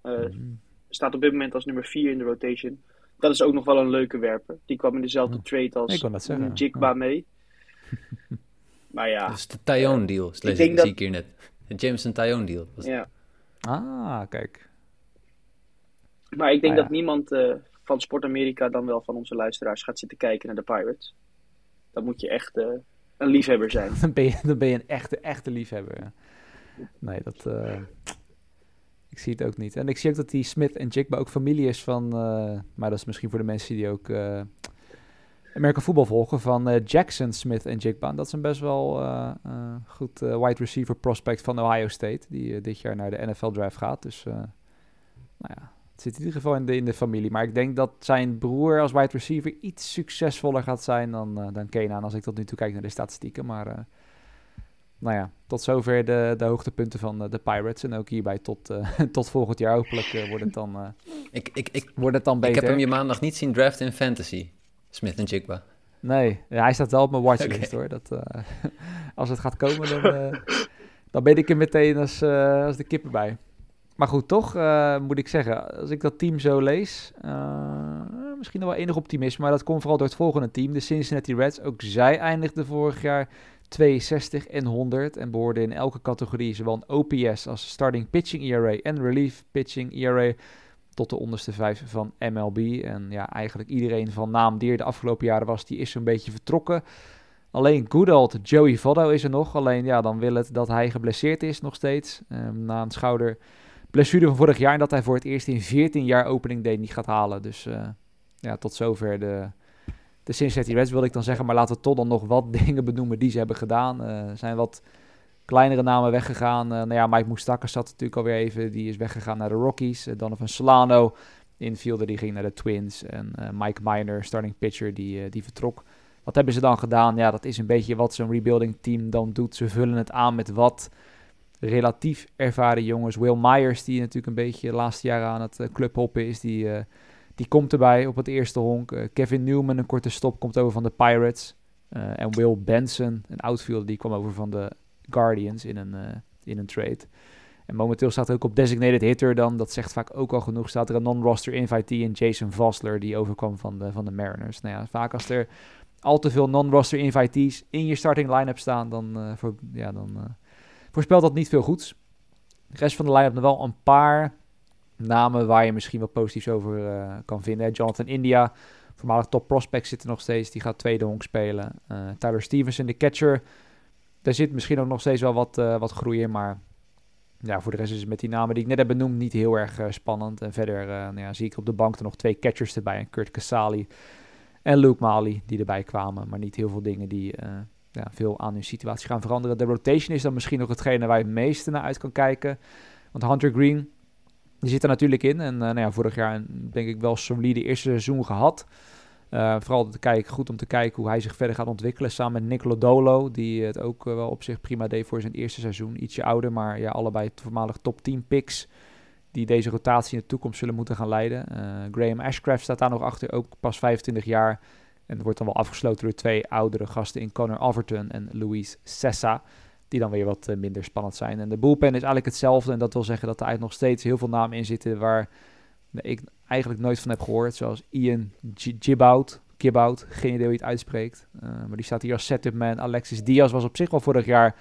Mm. Staat op dit moment als nummer 4 in de rotation dat is ook nog wel een leuke werper. Die kwam in dezelfde trade als Jigba mee. maar ja. Dat is de Tyone deal, ik denk zie dat... ik hier net. De Jameson Tyone deal. ja. Ah, kijk. Maar ik denk ah, ja. dat niemand uh, van Sport Amerika dan wel van onze luisteraars gaat zitten kijken naar de Pirates. Dan moet je echt uh, een liefhebber zijn. dan, ben je, dan ben je een echte, echte liefhebber. Nee, dat... Uh... Ik zie het ook niet. En ik zie ook dat die Smith en Jigba ook familie is van... Uh, maar dat is misschien voor de mensen die ook uh, Amerika voetbal volgen... van Jackson Smith en Jigba. Dat is een best wel goed wide receiver prospect van Ohio State... die dit jaar naar de NFL draft gaat. Dus nou ja, het zit in ieder geval in de, in de familie. Maar ik denk dat zijn broer als wide receiver iets succesvoller gaat zijn dan, dan Kenan... als ik tot nu toe kijk naar de statistieken. Maar nou ja, tot zover de, de hoogtepunten van de, de Pirates. En ook hierbij tot, uh, tot volgend jaar hopelijk uh, wordt, het dan, uh, ik, ik, ik, wordt het dan beter. Ik heb hem je maandag niet zien draften in Fantasy, Smith en Jigba. Nee, ja, hij staat wel op mijn watchlist okay. hoor. Dat, als het gaat komen, dan, dan ben ik er meteen als, als de kippen bij. Maar goed, toch moet ik zeggen, als ik dat team zo lees, misschien nog wel enig optimisme. Maar dat komt vooral door het volgende team, de Cincinnati Reds. Ook zij eindigden vorig jaar 62 en 100 en behoorden in elke categorie zowel een OPS als starting pitching ERA en relief pitching ERA tot de onderste vijf van MLB. En ja, eigenlijk iedereen van naam die er de afgelopen jaren was, die is zo'n beetje vertrokken. Alleen good old Joey Votto is er nog. Alleen ja, dan wil het dat hij geblesseerd is nog steeds. Um, na een schouder blessure van vorig jaar. En dat hij voor het eerst in 14 jaar opening day niet gaat halen. Dus uh, ja, tot zover de, de Cincinnati Reds wilde ik dan zeggen. Maar laten we toch dan nog wat dingen benoemen die ze hebben gedaan. Er uh, zijn wat kleinere namen weggegaan. Uh, nou ja, Mike Moustakas zat natuurlijk alweer even. Die is weggegaan naar de Rockies. Uh, Donovan Solano, infielder, die ging naar de Twins. En Mike Miner, starting pitcher, die, die vertrok. Wat hebben ze dan gedaan? Ja, dat is een beetje wat zo'n rebuilding team dan doet. Ze vullen het aan met wat relatief ervaren jongens. Will Myers, die natuurlijk een beetje laatste jaren aan het clubhoppen is, die die komt erbij op het eerste honk. Uh, Kevin Newman, een korte stop, komt over van de Pirates. En Will Benson, een outfielder, die kwam over van de Guardians in een, in een trade. En momenteel staat er ook op designated hitter dan, dat zegt vaak ook al genoeg, staat er een non-roster invitee en Jason Vosler, die overkwam van de, van de Mariners. Nou ja, vaak als er al te veel non-roster invitees in je starting line-up staan, dan, voor, ja, dan voorspelt dat niet veel goeds. De rest van de line-up wel een paar namen waar je misschien wat positiefs over uh, kan vinden. Jonathan India, voormalig top prospect, zit er nog steeds. Die gaat tweede honk spelen. Uh, Tyler Stevenson, de catcher. Daar zit misschien ook nog steeds wel wat, uh, wat groei in. Maar ja, voor de rest is het met die namen die ik net heb benoemd niet heel erg spannend. En verder nou ja, zie ik op de bank er nog twee catchers erbij. Kurt Casali en Luke Mali die erbij kwamen. Maar niet heel veel dingen die ja, veel aan hun situatie gaan veranderen. De rotation is dan misschien nog hetgene waar je het meeste naar uit kan kijken. Want Hunter Green die zit er natuurlijk in. En uh, nou ja, vorig jaar denk ik wel solide eerste seizoen gehad. Uh, vooral te kijken, goed om te kijken hoe hij zich verder gaat ontwikkelen. Samen met Nicolo Dolo, die het ook uh, wel op zich prima deed voor zijn eerste seizoen. Ietsje ouder, maar ja, allebei voormalig top 10 picks. Die deze rotatie in de toekomst zullen moeten gaan leiden. Graham Ashcraft staat daar nog achter, ook pas 25 jaar. En wordt dan wel afgesloten door twee oudere gasten in Connor Overton en Louise Sessa. die dan weer wat minder spannend zijn. En de bullpen is eigenlijk hetzelfde. En dat wil zeggen dat er eigenlijk nog steeds heel veel namen in zitten waar ik eigenlijk nooit van heb gehoord. Zoals Ian Gibout, Gibout, geen idee hoe je het uitspreekt. maar die staat hier als setup man. Alexis Diaz was op zich al vorig jaar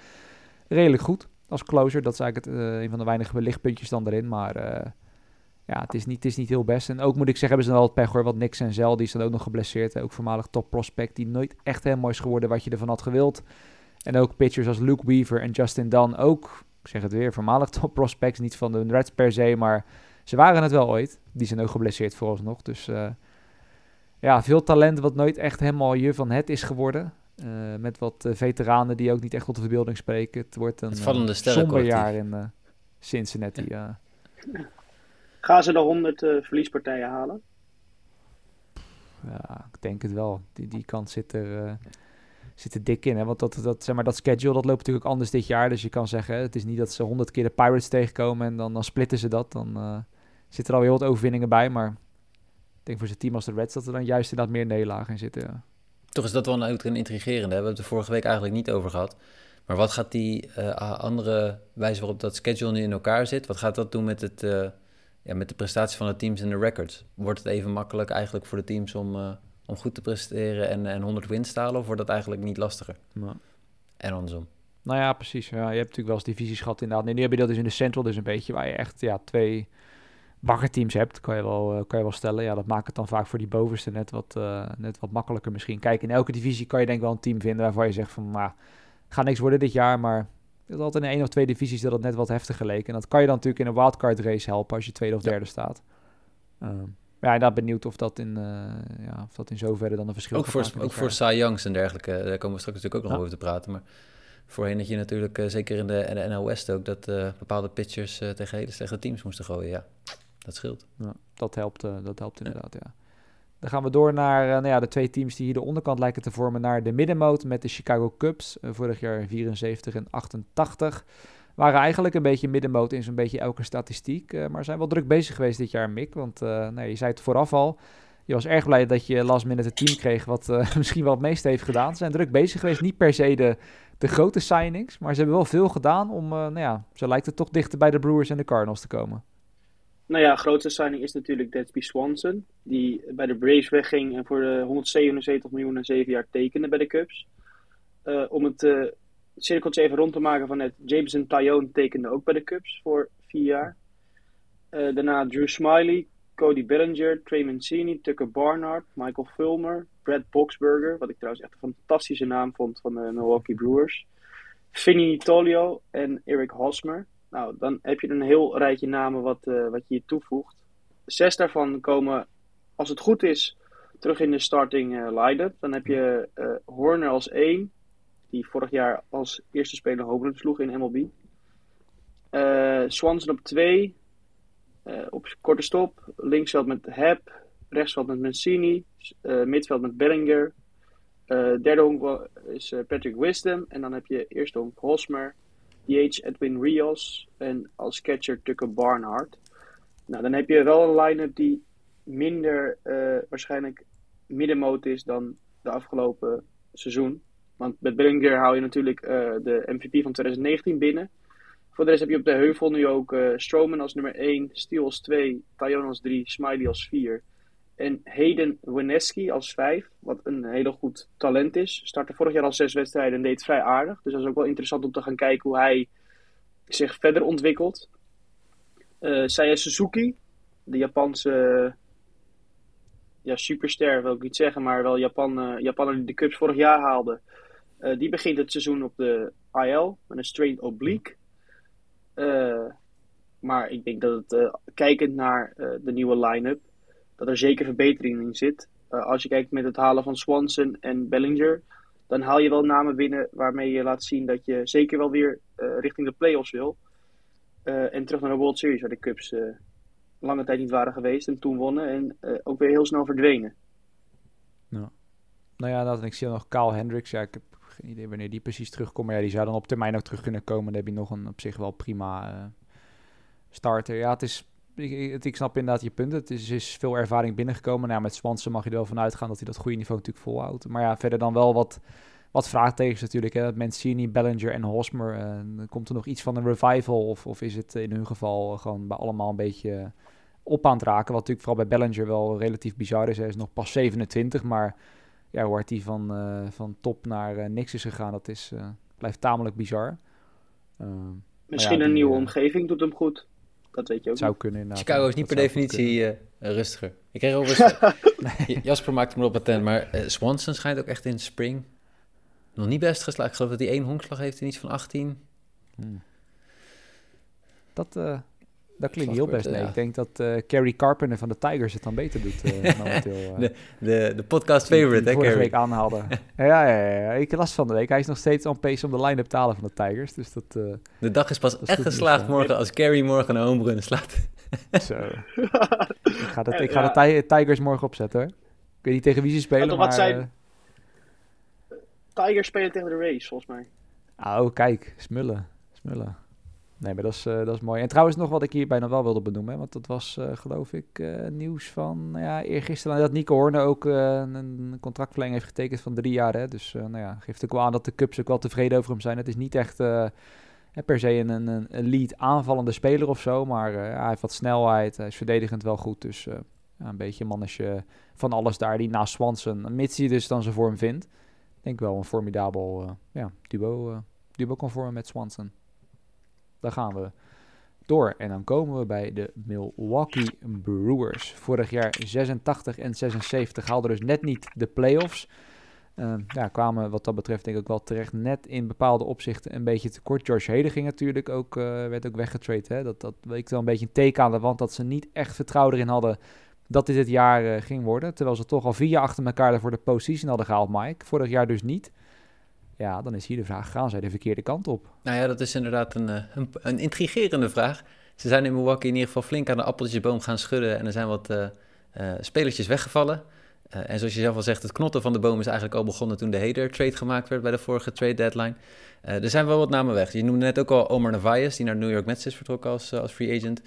redelijk goed als closer. Dat is eigenlijk het, een van de weinige lichtpuntjes dan erin. Maar ja, het is, niet, het is niet heel best. En ook moet ik zeggen, hebben ze dan wel het pech hoor. Want Nix en Zel, die zijn ook nog geblesseerd. Ook voormalig top prospect, die nooit echt helemaal is geworden wat je ervan had gewild. En ook pitchers als Luke Weaver en Justin Dunn ook, ik zeg het weer, voormalig top prospects. Niet van de Reds per se, maar ze waren het wel ooit. Die zijn ook geblesseerd vooralsnog. Dus uh, ja, veel talent wat nooit echt helemaal je van het is geworden. Uh, met wat uh, veteranen die ook niet echt tot de verbeelding spreken. Het wordt een het somber jaar in Cincinnati. Ja. Gaan ze de 100 uh, verliespartijen halen? Ja, ik denk het wel. Die, die kant zit er, uh, zit er dik in. Hè? Want dat, dat, zeg maar, dat schedule dat loopt natuurlijk anders dit jaar. Dus je kan zeggen, het is niet dat ze 100 keer de Pirates tegenkomen en dan, dan splitten ze dat. Dan uh, zitten er alweer wat overwinningen bij. Maar ik denk voor zijn team als de Reds dat er dan juist inderdaad meer nederlagen in zitten. Ja. Toch is dat wel een, een intrigerende. Hè? We hebben het er vorige week eigenlijk niet over gehad. Maar wat gaat die andere wijze waarop dat schedule nu in elkaar zit, wat gaat dat doen met het ja, met de prestatie van de teams en de records, wordt het even makkelijk eigenlijk voor de teams om, uh, om goed te presteren en, en 100 wins te halen? Of wordt dat eigenlijk niet lastiger? En andersom. Nou ja, precies. Ja, je hebt natuurlijk wel eens divisies gehad inderdaad. Nee, nu heb je dat dus in de Central dus een beetje, waar je echt ja, twee baggerteams hebt, kan je, wel, uh, kan je wel stellen. Ja, dat maakt het dan vaak voor die bovenste net wat, uh, net wat makkelijker misschien. Kijk, in elke divisie kan je denk ik wel een team vinden waarvan je zegt van, nou, gaat niks worden dit jaar, maar is altijd in één of twee divisies dat het net wat heftiger leek. En dat kan je dan natuurlijk in een wildcard race helpen als je tweede of derde staat. Um, ja, inderdaad benieuwd of dat in, uh, ja, of dat in zoverre dan een verschil Ook voor, ook voor Cy Youngs en dergelijke, daar komen we straks natuurlijk ook nog over te praten. Maar voorheen dat je natuurlijk, uh, zeker in de, NL West ook, dat uh, bepaalde pitchers tegen hele slechte teams moesten gooien. Ja, dat scheelt. Ja, dat helpt, dat helpt inderdaad, ja. Dan gaan we door naar uh, nou ja, de twee teams die hier de onderkant lijken te vormen naar de middenmoot met de Chicago Cubs. Uh, vorig jaar 74 en 88. Waren eigenlijk een beetje middenmoot in zo'n beetje elke statistiek. Uh, maar zijn wel druk bezig geweest dit jaar, Mick. Want nee, je zei het vooraf al. Je was erg blij dat je last minute een team kreeg wat misschien wel het meeste heeft gedaan. Ze zijn druk bezig geweest. Niet per se de, de grote signings. Maar ze hebben wel veel gedaan om, nou ja, zo lijkt het toch dichter bij de Brewers en de Cardinals te komen. Nou ja, grootste signing is natuurlijk Dansby Swanson. Die bij de Braves wegging en voor de 177 miljoen en 7 jaar tekende bij de Cubs. Uh, om het uh, cirkeltje even rond te maken van het. Jameson Tyone tekende ook bij de Cubs voor 4 jaar. Uh, daarna Drew Smiley, Cody Bellinger, Trey Mancini, Tucker Barnard, Michael Fulmer, Brad Boxberger. Wat ik trouwens echt een fantastische naam vond van de Milwaukee Brewers. Vinny Tolio en Eric Hosmer. Nou, dan heb je een heel rijtje namen wat, uh, wat je hier toevoegt. Zes daarvan komen, als het goed is, terug in de starting uh, line-up. Dan heb je uh, Horner als één, die vorig jaar als eerste speler hopelijk sloeg in MLB. Swanson op twee, op korte stop. Linksveld met Heb, rechtsveld met Mancini, midveld met Bellinger. derde honk is Patrick Wisdom. En dan heb je eerste honk Hosmer. DH Edwin Rios en als catcher Tucker Barnhart. Nou, dan heb je wel een line-up die minder uh, waarschijnlijk middenmoot is dan de afgelopen seizoen. Want met Bellinger hou je natuurlijk uh, de MVP van 2019 binnen. Voor de rest heb je op de heuvel nu ook uh, Stroman als nummer 1, Steele als 2, Tajon als 3, Smiley als 4. En Hayden Weneski als 5, wat een hele goed talent is. Startte vorig jaar al zes wedstrijden en deed vrij aardig. Dus dat is ook wel interessant om te gaan kijken hoe hij zich verder ontwikkelt. Uh, Saya Suzuki, de Japanse ja, superster wil ik niet zeggen, maar wel Japan, uh, Japaner die de Cups vorig jaar haalde. Uh, die begint het seizoen op de IL met een straight oblique. maar ik denk dat het, kijkend naar de nieuwe line-up, dat er zeker verbetering in zit. Uh, als je kijkt met het halen van Swanson en Bellinger, dan haal je wel namen binnen waarmee je laat zien dat je zeker wel weer uh, richting de playoffs wil. Uh, en terug naar de World Series, waar de Cubs lange tijd niet waren geweest en toen wonnen en ook weer heel snel verdwenen. Ja. Nou ja, dat, ik zie nog Kyle Hendricks. Ja, ik heb geen idee wanneer die precies terugkomt. Maar ja, die zou dan op termijn ook terug kunnen komen. Dan heb je nog een op zich wel prima starter. Ja, het is ik, ik, snap inderdaad je punt. Het is, is veel ervaring binnengekomen. Nou, met Swanson mag je er wel van uitgaan dat hij dat goede niveau natuurlijk volhoudt. Maar ja, verder dan wel wat, wat vraagtekens natuurlijk. Hè? Mancini, Bellinger en Hosmer. komt er nog iets van een revival? Of, of is het in hun geval gewoon bij allemaal een beetje op aan het raken? Wat natuurlijk vooral bij Bellinger wel relatief bizar is. Hij is nog pas 27, maar ja, hoe hard hij van, van top naar niks is gegaan, dat is, blijft tamelijk bizar. Misschien een nieuwe omgeving doet hem goed. Dat weet je ook. Zou kunnen inderdaad. Chicago is niet per definitie uh, rustiger. Ik kreeg overigens... Jasper maakte me op patent, maar uh, Swanson schijnt ook echt in spring nog niet best geslaagd. Ik geloof dat hij één honkslag heeft in iets van 18. Hmm. Dat, uh, dat klinkt heel best. Nee, ik denk dat uh, Carrie Carpenter van de Tigers het dan beter doet uh, momenteel. de, de, de podcast favorite, hè, vorige week aanhaalde. ja, ja, ja, ja, ik las van de week. Hij is nog steeds on pace om de line-up te halen van de Tigers. Dus dat, de dag is pas echt geslaagd morgen als Carrie morgen een home slaat. Zo. ik ga, dat, ik ga de Tigers morgen opzetten hoor. Ik weet niet tegen wie ze spelen, maar... Wat zijn... Tigers spelen tegen de Rays, volgens mij. Oh, kijk. Smullen. Smullen. Nee, maar dat is, uh, dat is mooi. En trouwens nog wat ik hierbij nog wel wilde benoemen. want dat was, uh, geloof ik, uh, nieuws van nou ja, eergisteren. Dat Nico Horne ook een contractverlenging heeft getekend van drie jaar. Hè? Dus nou ja, geeft ook wel aan dat de Cubs ook wel tevreden over hem zijn. Het is niet echt per se een, een, een lead aanvallende speler of zo. Maar hij heeft wat snelheid. Hij is verdedigend wel goed. Dus een beetje een mannetje van alles daar. Die naast Swanson, mits hij dus dan zijn vorm vindt. Denk wel een formidabel ja, duo, duo conform met Swanson. Dan gaan we door. En dan komen we bij de Milwaukee Brewers. Vorig jaar 86 en 76 haalden dus net niet de playoffs. Uh, ja, kwamen wat dat betreft denk ik wel terecht net in bepaalde opzichten een beetje tekort. George Heden ging natuurlijk ook, uh, werd ook weggetraind. Dat, dat ik wel een beetje een teken aan de wand dat ze niet echt vertrouwen erin hadden dat dit het jaar uh, ging worden. Terwijl ze toch al vier jaar achter elkaar voor de postseason hadden gehaald, Mike. Vorig jaar dus niet. Ja, dan is hier de vraag, gaan zij de verkeerde kant op? Nou ja, dat is inderdaad een, eh, een, een intrigerende vraag. Ze zijn in Milwaukee in ieder geval flink aan de appeltjesboom gaan schudden en er zijn wat uh, spelertjes weggevallen. en zoals je zelf al zegt, het knotten van de boom is eigenlijk al begonnen toen de Hader trade gemaakt werd bij de vorige trade deadline. er zijn wel wat namen weg. Je noemde net ook al Omar Narvaez, die naar New York Mets is vertrokken als, als free agent.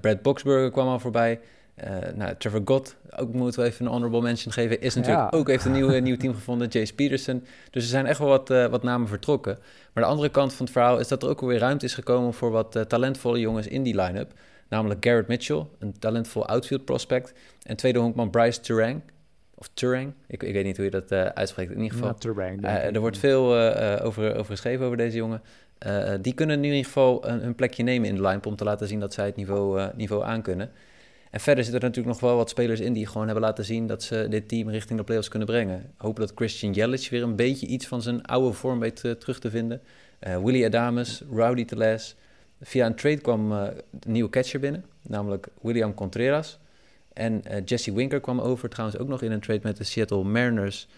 Brad Boxberger kwam al voorbij. Uh, nou, Trevor Gott, ook moeten we even een honorable mention geven, is natuurlijk ook heeft een nieuw, nieuw team gevonden, Jace Peterson. Dus er zijn echt wel wat, uh, wat namen vertrokken. Maar de andere kant van het verhaal is dat er ook alweer ruimte is gekomen voor wat uh, talentvolle jongens in die line-up. Namelijk Garrett Mitchell, een talentvol outfield prospect. En tweede honkman Bryce Turang. Of Turang, ik, ik weet niet hoe je dat uitspreekt. In ieder geval, ja, Turang, er wordt veel over, over geschreven over deze jongen. die kunnen nu in ieder geval een, een plekje nemen in de line-up om te laten zien dat zij het niveau, niveau aankunnen. En verder zitten er natuurlijk nog wel wat spelers in die gewoon hebben laten zien dat ze dit team richting de playoffs kunnen brengen. Hopen dat Christian Yelich weer een beetje iets van zijn oude vorm weet terug te vinden. Uh, Willie Adames, Rowdy Teles. Via een trade kwam uh, de nieuwe catcher binnen, namelijk William Contreras. En Jesse Winker kwam over, trouwens ook nog in een trade met de Seattle Mariners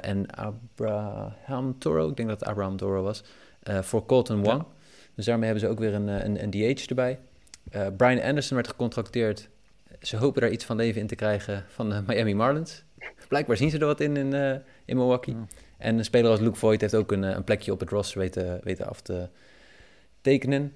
en Abraham Toro, ik denk dat het Abraham Toro was, voor Colton Wong. Dus daarmee hebben ze ook weer een, een, een DH erbij. Brian Anderson werd gecontracteerd ze hopen daar iets van leven in te krijgen van de Miami Marlins. Blijkbaar zien ze er wat in in, uh, in Milwaukee. En een speler als Luke Voigt heeft ook een, eh, een plekje op het roster weten, weten af te tekenen.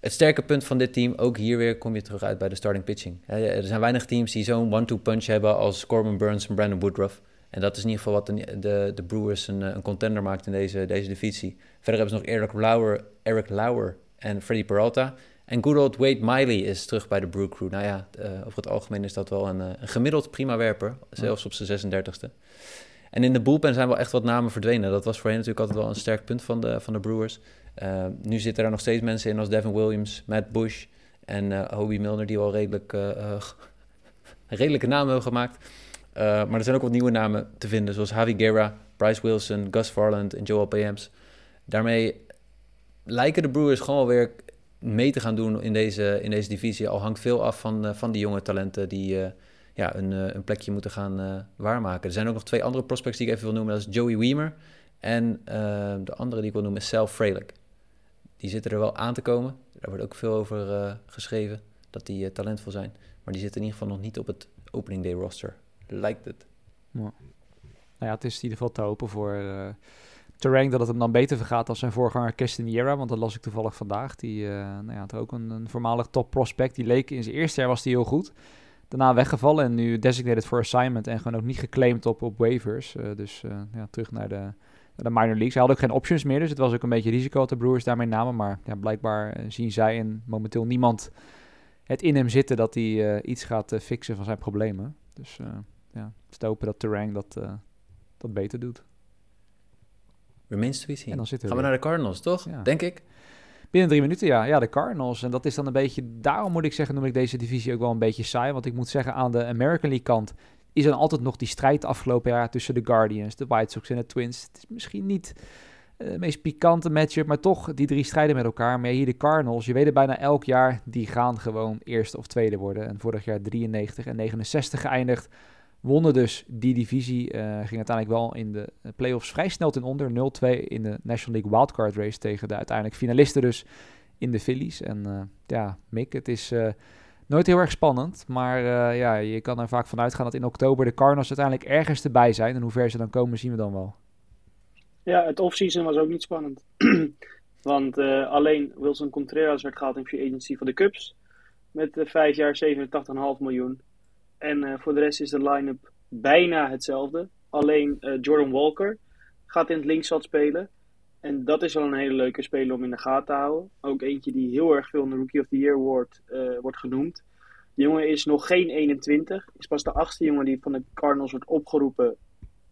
Het sterke punt van dit team, ook hier weer kom je terug uit bij de starting pitching. Er zijn weinig teams die zo'n one-two punch hebben als Corbin Burns en Brandon Woodruff. En dat is in ieder geval wat de, de, de Brewers een, een, contender maakt in deze, deze divisie. Verder hebben ze nog Eric Lauer, Eric Lauer en Freddy Peralta. En good old Wade Miley is terug bij de Brew Crew. Nou ja, uh, over het algemeen is dat wel een, uh, een gemiddeld prima werper. Zelfs op zijn 36e. En in de bullpen zijn wel echt wat namen verdwenen. Dat was voorheen natuurlijk altijd wel een sterk punt van de, van de Brewers. Uh, nu zitten er nog steeds mensen in als Devin Williams, Matt Bush en Hobie Milner... die wel redelijk, redelijke namen hebben gemaakt. maar er zijn ook wat nieuwe namen te vinden... zoals Javi Guerra, Bryce Wilson, Gus Farland en Joel Payams. Daarmee lijken de Brewers gewoon weer mee te gaan doen in deze, in deze divisie. Al hangt veel af van, uh, van die jonge talenten die uh, ja, een, uh, een plekje moeten gaan waarmaken. Er zijn ook nog twee andere prospects die ik even wil noemen. Dat is Joey Weimer en de andere die ik wil noemen is Sal Frelick. Die zitten er wel aan te komen. Daar wordt ook veel over geschreven, dat die talentvol zijn. Maar die zitten in ieder geval nog niet op het opening day roster. Lijkt het. Nou ja, het is in ieder geval te hopen voor Terang dat het hem dan beter vergaat als zijn voorganger Castaniera. Want dat las ik toevallig vandaag. Die uh, nou ja, had ook een, een, voormalig top prospect. Die leek in zijn eerste jaar was hij heel goed. Daarna weggevallen en nu designated for assignment. En gewoon ook niet geclaimd op, op waivers. Uh, dus uh, ja, terug naar de de minor leagues. Hij had ook geen options meer, dus het was ook een beetje risico dat de Brewers daarmee namen. Maar ja, blijkbaar eh, zien zij en momenteel niemand het in hem zitten dat hij iets gaat fixen van zijn problemen. Dus ja, het is hopen dat Terang dat, dat beter doet. Remains to be seen. Gaan we naar de Cardinals, toch? Denk ik. Binnen drie minuten, ja. Ja, de Cardinals. En dat is dan een beetje... Daarom moet ik zeggen, noem ik deze divisie ook wel een beetje saai. Want ik moet zeggen, aan de American League kant... is er altijd nog die strijd afgelopen jaar tussen de Guardians, de White Sox en de Twins. Het is misschien niet uh, de meest pikante matchup, maar toch die drie strijden met elkaar. Maar hier de Cardinals, je weet het bijna elk jaar, die gaan gewoon eerste of tweede worden. En vorig jaar 93 en 69 geëindigd wonnen dus die divisie. Uh, ging uiteindelijk wel in de playoffs vrij snel ten onder. 0-2 in de National League Wildcard Race tegen de uiteindelijk finalisten dus in de Phillies. En uh, ja, Mick, het is uh, nooit heel erg spannend. Maar ja, je kan er vaak vanuit gaan dat in oktober de Cardinals uiteindelijk ergens erbij zijn. En hoe ver ze dan komen, zien we dan wel. Ja, het offseason was ook niet spannend. Want alleen Wilson Contreras werd gehaald in free agency voor de Cubs. Met vijf jaar 87,5 miljoen. En uh, voor de rest is de line-up bijna hetzelfde. Alleen uh, Jordan Walker gaat in het linksveld spelen. En dat is wel een hele leuke speler om in de gaten te houden. Ook eentje die heel erg veel in de Rookie of the Year wordt, uh, wordt genoemd. De jongen is nog geen 21. Is pas de achtste jongen die van de Cardinals wordt opgeroepen.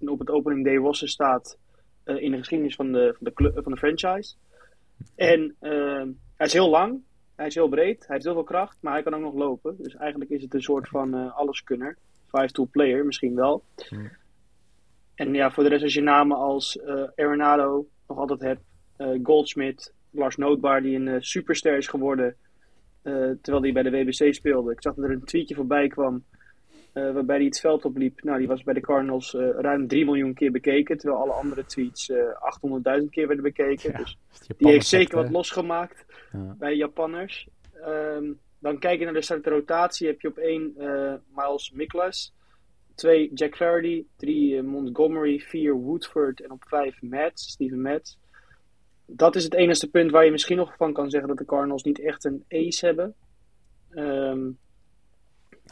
En op het opening day roster staat in de geschiedenis van de, van de, club, van de franchise. En hij is heel lang. Hij is heel breed, hij heeft heel veel kracht, maar hij kan ook nog lopen. Dus eigenlijk is het een soort van uh, alleskunner. Five-tool player misschien wel. Hmm. En ja, voor de rest als je namen als uh, Arenado nog altijd hebt. Uh, Goldschmidt, Lars Nootbaar die een superster is geworden. terwijl hij bij de WBC speelde. Ik zag dat er een tweetje voorbij kwam. Waarbij hij het veld opliep. Nou, die was bij de Cardinals ruim 3 miljoen keer bekeken. Terwijl alle andere tweets 800.000 keer werden bekeken. dus die heeft zeker wat losgemaakt bij Japanners. Ehm, dan kijk je naar de startrotatie. rotatie. Heb je op één uh, Miles Miklas. Twee Jack Flaherty. Drie uh, Montgomery. Vier Woodford. En op vijf Mats. Steven Mats. Dat is het enige punt waar je misschien nog van kan zeggen dat de Cardinals niet echt een ace hebben. Um,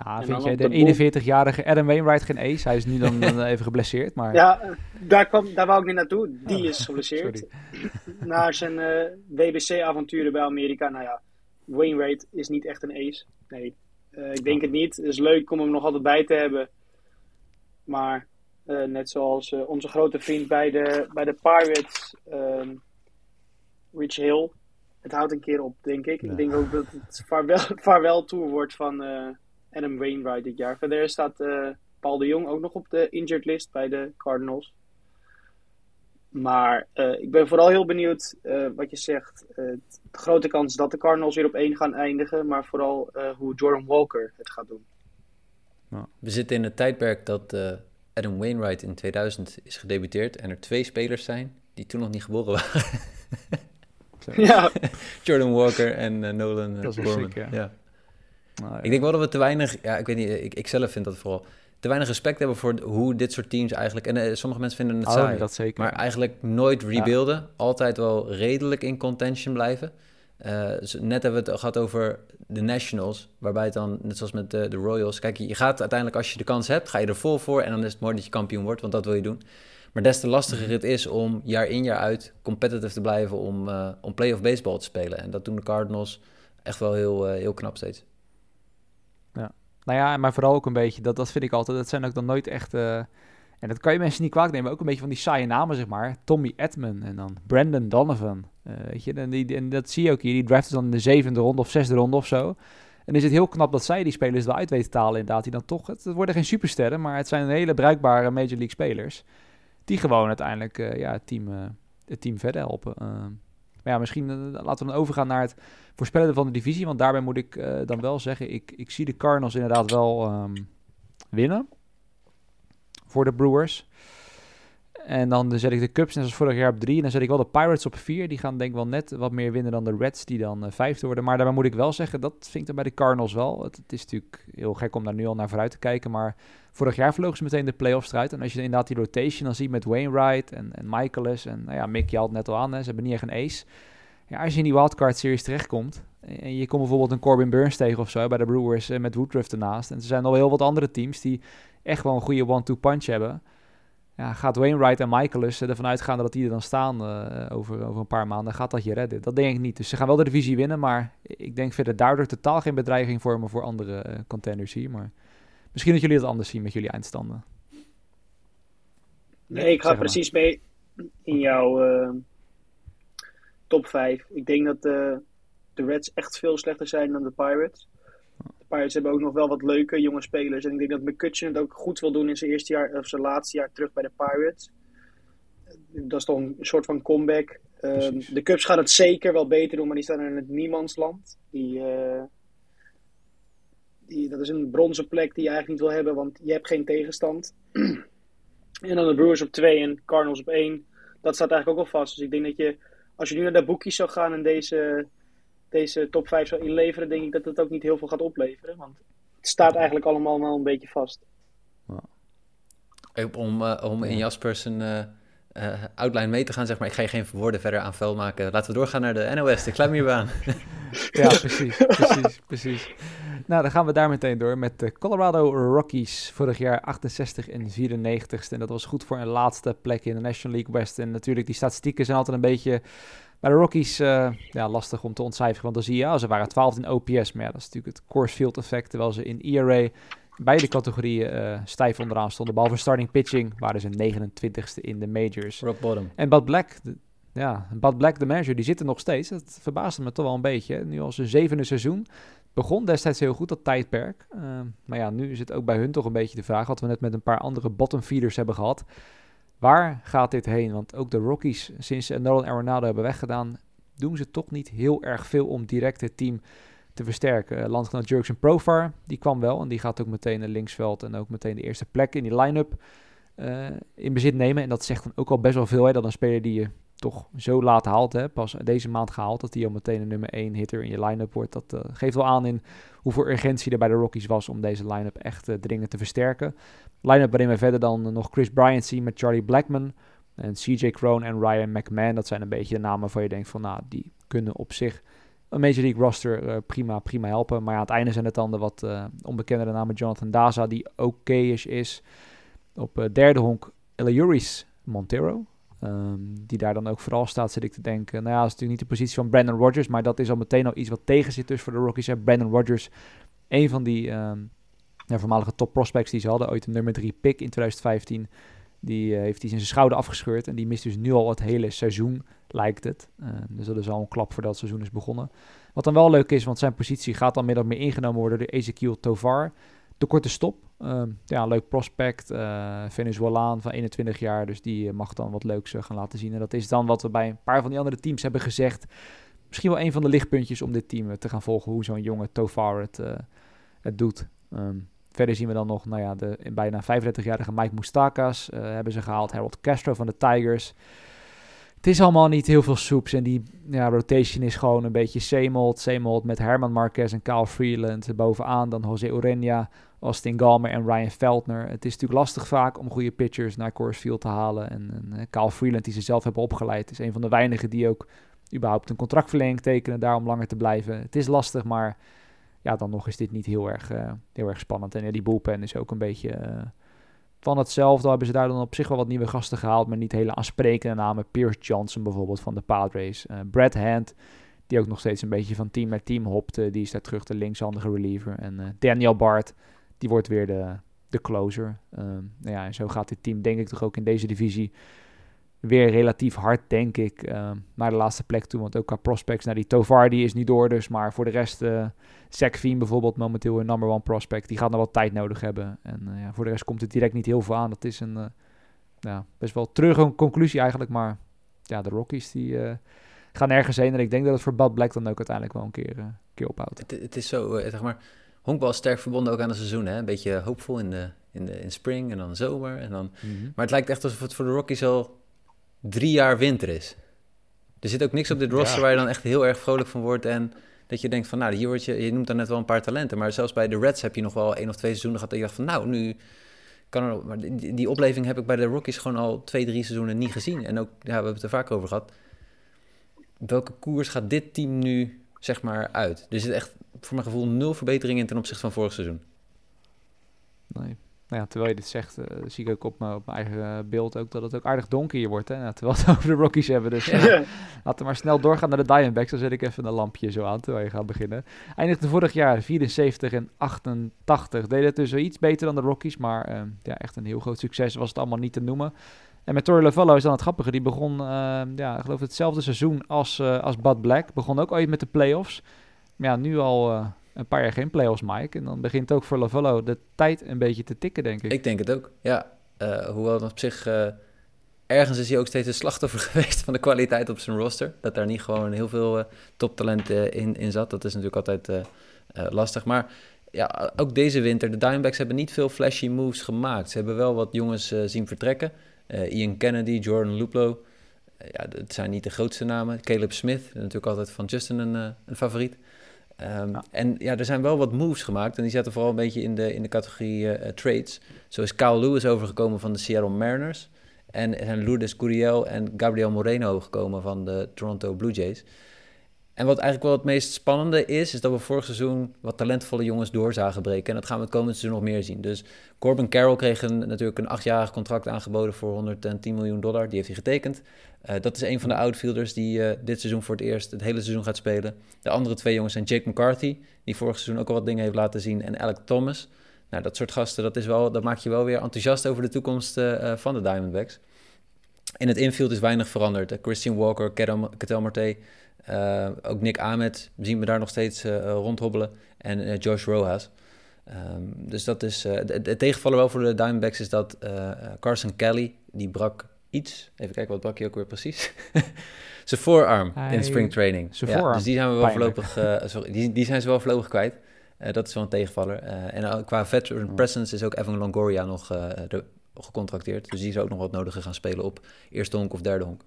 ja, vind jij de, 41-jarige Adam Wainwright geen ace? Hij is nu dan, even geblesseerd, maar... Ja, daar, kwam, daar wou ik niet naartoe. Die oh, is geblesseerd. Na zijn uh, eh, WBC-avonturen bij Amerika. Nou ja, Wainwright is niet echt een ace. Nee, uh, ik denk het niet. Het is leuk om hem nog altijd bij te hebben. Maar uh, net zoals onze grote vriend bij de, bij de Pirates, um, Rich Hill. Het houdt een keer op, denk ik. Ik denk ook dat het vaarwel, vaarwel tour wordt van Adam Wainwright dit jaar. Verder staat uh, Paul de Jong ook nog op de injured list bij de Cardinals. Maar uh, ik ben vooral heel benieuwd uh, wat je zegt. de grote kans dat de Cardinals weer op één gaan eindigen. Maar vooral hoe Jordan Walker het gaat doen. We zitten in het tijdperk dat Adam Wainwright in 2000 is gedebuteerd. En er twee spelers zijn die toen nog niet geboren waren. ja. Jordan Walker en Nolan dat is Sick, ja. Nou, ik denk wel dat we te weinig, ja, ik weet niet, ik, ik zelf vind dat vooral, te weinig respect hebben voor hoe dit soort teams eigenlijk, en uh, sommige mensen vinden het oh, saai, dat zeker. maar eigenlijk nooit rebuilden, altijd wel redelijk in contention blijven. Uh, net hebben we het gehad over de Nationals, waarbij het dan, net zoals met de, de, Royals, kijk, je gaat uiteindelijk als je de kans hebt, ga je er vol voor en dan is het mooi dat je kampioen wordt, want dat wil je doen. Maar des te lastiger mhm. het is om jaar in jaar uit competitive te blijven om, uh, om play-off baseball te spelen. En dat doen de Cardinals echt wel heel, heel knap steeds. Nou ja, maar vooral ook een beetje, dat, dat vind ik altijd, dat zijn ook dan nooit echt... Uh, en dat kan je mensen niet kwalijk nemen, ook een beetje van die saaie namen, zeg maar. Tommy Edman en dan Brandon Donovan. Uh, weet je, en, die, en dat zie je ook hier. Die draften dan in de zevende ronde of zesde ronde of zo. En is het heel knap dat zij die spelers wel uit weten te talen, inderdaad. Die dan toch, het, worden geen supersterren, maar het zijn hele bruikbare Major League spelers. Die gewoon uiteindelijk uh, ja, het, team, het team verder helpen. Maar ja, misschien uh, laten we dan overgaan naar het voorspellen van de divisie. Want daarbij moet ik uh, dan wel zeggen, ik, ik zie de Cardinals inderdaad wel um, winnen. Voor de Brewers. En dan zet ik de Cubs net als vorig jaar op drie. En dan zet ik wel de Pirates op vier. Die gaan denk ik wel net wat meer winnen dan de Reds, die dan uh, vijfde worden. Maar daarbij moet ik wel zeggen, dat vind ik bij de Cardinals wel. Het, is natuurlijk heel gek om daar nu al naar vooruit te kijken. Maar vorig jaar vlogen ze meteen de playoffs eruit. En als je inderdaad die rotation dan ziet met Wainwright en, en Michaelis. En nou ja, Mick, je had net al aan, hè, ze hebben niet echt een ace. Ja, als je in die wildcard series terechtkomt en je komt bijvoorbeeld een Corbin Burns tegen of zo bij de Brewers eh, met Woodruff ernaast. En er zijn al heel wat andere teams die echt wel een goede one-two punch hebben ja, gaat Wainwright en Michaelis ervan uitgaan dat die er dan staan over, over een paar maanden, gaat dat je redden? Dat denk ik niet. Dus ze gaan wel de divisie winnen, maar ik denk verder daardoor totaal geen bedreiging vormen voor andere contenders hier. Maar misschien dat jullie het anders zien met jullie eindstanden. Nee, ik ga precies mee in jouw top 5. Ik denk dat de, de Reds echt veel slechter zijn dan de Pirates. Pirates hebben ook nog wel wat leuke jonge spelers. En ik denk dat McCutcheon het ook goed wil doen in zijn eerste jaar of zijn laatste jaar terug bij de Pirates. Dat is toch een soort van comeback. Um, de Cubs gaan het zeker wel beter doen, maar die staan in het niemandsland. Die, uh, die, dat is een bronzen plek die je eigenlijk niet wil hebben, want je hebt geen tegenstand. en dan de Brewers op 2 en Cardinals op 1. Dat staat eigenlijk ook al vast. Dus ik denk dat je als je nu naar de boekjes zou gaan en deze, deze top 5 zou inleveren, denk ik dat het ook niet heel veel gaat opleveren. Want het staat eigenlijk allemaal wel een beetje vast. Om, uh, om in Jaspers een uh, uh, outline mee te gaan, zeg maar, ik ga je geen woorden verder aan vuil maken. Laten we doorgaan naar de NOS, de klimmuurbaan. ja, precies, precies, precies. Nou, dan gaan we daar meteen door met de Colorado Rockies. Vorig jaar 68 en 94ste. En dat was goed voor een laatste plek in de National League West. En natuurlijk, die statistieken zijn altijd een beetje de Rockies uh, ja, lastig om te ontcijferen. Want dan zie je, ja, ze waren 12 in OPS. Maar ja, dat is natuurlijk het course field effect. Terwijl ze in ERA beide categorieën uh, stijf onderaan stonden. Behalve starting pitching waren ze 29ste in de majors. Rock bottom. En Bud Black, ja, Bud Black, de manager, die zit er nog steeds. Dat verbaasde me toch wel een beetje. Nu al zijn zevende seizoen. Begon destijds heel goed, dat tijdperk. Uh, maar ja, nu is het ook bij hun toch een beetje de vraag... wat we net met een paar andere bottom feeders hebben gehad. Waar gaat dit heen? Want ook de Rockies, sinds ze Nolan Arenado hebben weggedaan... doen ze toch niet heel erg veel om direct het team te versterken. Uh, landgenoot Jurgen Profar, die kwam wel... en die gaat ook meteen naar linksveld... en ook meteen de eerste plek in die line-up... Uh, in bezit nemen. En dat zegt dan ook al best wel veel. Hè, dat een speler die je toch zo laat haalt, hè, pas deze maand gehaald, dat hij al meteen een nummer 1 hitter in je line-up wordt. Dat uh, geeft wel aan in hoeveel urgentie er bij de Rockies was om deze line-up echt uh, dringend te versterken. Line-up waarin we verder dan nog Chris Bryant zien met Charlie Blackman en CJ Crone en Ryan McMahon. Dat zijn een beetje de namen waar je denkt van, nou, die kunnen op zich een Major League roster prima, prima helpen. Maar aan het einde zijn het dan de wat onbekendere namen. Jonathan Daza, die oké is, is. Op derde honk Eliuris Montero. Um, die daar dan ook vooral staat, zit ik te denken. Nou ja, dat is natuurlijk niet de positie van Brandon Rodgers, maar dat is al meteen al iets wat tegen zit dus voor de Rockies. Hè. Brandon Rodgers, een van die um, ja, voormalige top prospects die ze hadden, ooit een nummer 3 pick in 2015. Die uh, heeft hij zijn schouder afgescheurd en die mist dus nu al het hele seizoen, lijkt het. Uh, dus dat is al een klap voordat het seizoen is begonnen. Wat dan wel leuk is, want zijn positie gaat dan of meer ingenomen worden door Ezekiel Tovar. De korte stop, Uh, ja, leuk prospect. Uh, Venezuelaan van 21 jaar. Dus die mag dan wat leuks uh, gaan laten zien. En dat is dan wat we bij een paar van die andere teams hebben gezegd. Misschien wel een van de lichtpuntjes om dit team te gaan volgen. Hoe zo'n jonge Tofar het, het doet. Um, verder zien we dan nog nou ja, de bijna 35-jarige Mike Moustakas. hebben ze gehaald. Harold Castro van de Tigers. Het is allemaal niet heel veel soeps. En die ja, rotation is gewoon een beetje Semold. Semold met Herman Marquez en Kyle Freeland bovenaan. Dan Jose Urena, Austin Galmer en Ryan Feldner. Het is natuurlijk lastig vaak om goede pitchers naar Coors Field te halen. En, en uh, Kyle Freeland, die ze zelf hebben opgeleid, is een van de weinigen die ook überhaupt een contractverlenging tekenen daar om langer te blijven. Het is lastig, maar ja, dan nog is dit niet heel erg, uh, heel erg spannend. En die bullpen is ook een beetje uh, van hetzelfde. Hebben ze daar dan op zich wel wat nieuwe gasten gehaald, maar niet hele aansprekende namen. Pierce Johnson bijvoorbeeld van de Padres. Brad Hand, die ook nog steeds een beetje van team naar team hopt. die is daar terug de linkshandige reliever. En Daniel Bart, die wordt weer de, de closer. Um, nou ja, en zo gaat dit team denk ik toch ook in deze divisie weer relatief hard, denk ik, um, naar de laatste plek toe. Want ook qua prospects, naar nou, die Tovar, die is niet door dus. Maar voor de rest, uh, Zach bijvoorbeeld, momenteel een number one prospect. Die gaat nog wat tijd nodig hebben. En uh, ja, voor de rest komt het direct niet heel veel aan. Dat is een uh, ja, best wel terug een conclusie eigenlijk. Maar ja, de Rockies die gaan ergens heen. En ik denk dat het voor Bud Black dan ook uiteindelijk wel een keer, keer ophoudt. Het, het is zo, zeg maar honkbal is sterk verbonden ook aan het seizoen. Hè? Een beetje hoopvol in de, in de in spring en dan zomer. En dan... Mm -hmm. Maar het lijkt echt alsof het voor de Rockies al drie jaar winter is. Er zit ook niks op dit roster ja. waar je dan echt heel erg vrolijk van wordt. En dat je denkt van, nou, hier word je, je noemt dan net wel een paar talenten. Maar zelfs bij de Reds heb je nog wel één of twee seizoenen gehad dat je dacht van, nou, nu kan er... Maar die, die opleving heb ik bij de Rockies gewoon al twee, drie seizoenen niet gezien. En ook, ja, we hebben het er vaak over gehad. Welke koers gaat dit team nu, zeg maar, uit? Er zit echt voor mijn gevoel nul verbetering in ten opzichte van vorig seizoen. Nee. nou ja, terwijl je dit zegt, uh, zie ik ook op mijn, op mijn eigen beeld ook dat het ook aardig donker hier wordt. Hè? Nou, terwijl we het over de Rockies hebben. Dus uh, laten we maar snel doorgaan naar de Diamondbacks. Dan zet ik even een lampje zo aan terwijl je gaat beginnen. Eindigde vorig jaar 74 en 88. Deden het dus wel iets beter dan de Rockies. Maar uh, ja, echt een heel groot succes was het allemaal niet te noemen. En met Torre Lavallo is dan het grappige. Die begon, ja, ik geloof hetzelfde seizoen als, als Bud Black. Begon ook ooit met de playoffs. Ja, nu al een paar jaar geen playoffs, Mike. En dan begint ook voor Lavallo de tijd een beetje te tikken, denk ik. Ik denk het ook, ja. Uh, hoewel op zich... Uh, ergens is hij ook steeds een slachtoffer geweest van de kwaliteit op zijn roster. Dat daar niet gewoon heel veel toptalent in, in zat. Dat is natuurlijk altijd lastig. Maar ja, ook deze winter, de Diamondbacks hebben niet veel flashy moves gemaakt. Ze hebben wel wat jongens zien vertrekken. Ian Kennedy, Jordan Luplo. Ja, het zijn niet de grootste namen. Caleb Smith, natuurlijk altijd van Justin een, een favoriet. Um, En ja, er zijn wel wat moves gemaakt. En die zaten vooral een beetje in de, in de categorie uh, trades. Zo is Kyle Lewis overgekomen van de Seattle Mariners. En zijn Lourdes Gurriel en Gabriel Moreno gekomen van de Toronto Blue Jays. En wat eigenlijk wel het meest spannende is, is dat we vorig seizoen wat talentvolle jongens door zagen breken. En dat gaan we het komende seizoen nog meer zien. Dus Corbin Carroll kreeg een, natuurlijk een achtjarig contract aangeboden voor 110 miljoen dollar. Die heeft hij getekend. Uh, dat is een van de outfielders die uh, dit seizoen voor het eerst het hele seizoen gaat spelen. De andere twee jongens zijn Jake McCarthy, die vorig seizoen ook al wat dingen heeft laten zien, en Alec Thomas. Nou, dat soort gasten, dat, is wel, dat maakt je wel weer enthousiast over de toekomst uh, van de Diamondbacks. In het infield is weinig veranderd. Christian Walker, Ketel Marte, ook Nick Ahmed zien we daar nog steeds rondhobbelen. En Josh Rojas. Um, dus dat is. het tegenvallen wel voor de Diamondbacks is dat Carson Kelly, die brak iets. Even kijken, wat brak je ook weer precies? zijn voorarm in spring training. Zijn ja, Dus die zijn we wel voorlopig, uh, sorry, die, die zijn ze wel voorlopig kwijt. Uh, dat is wel een tegenvaller. Uh, en qua veteran presence is ook Evan Longoria nog gecontracteerd. Dus die zou ook nog wat nodig gaan spelen op eerste honk of derde honk.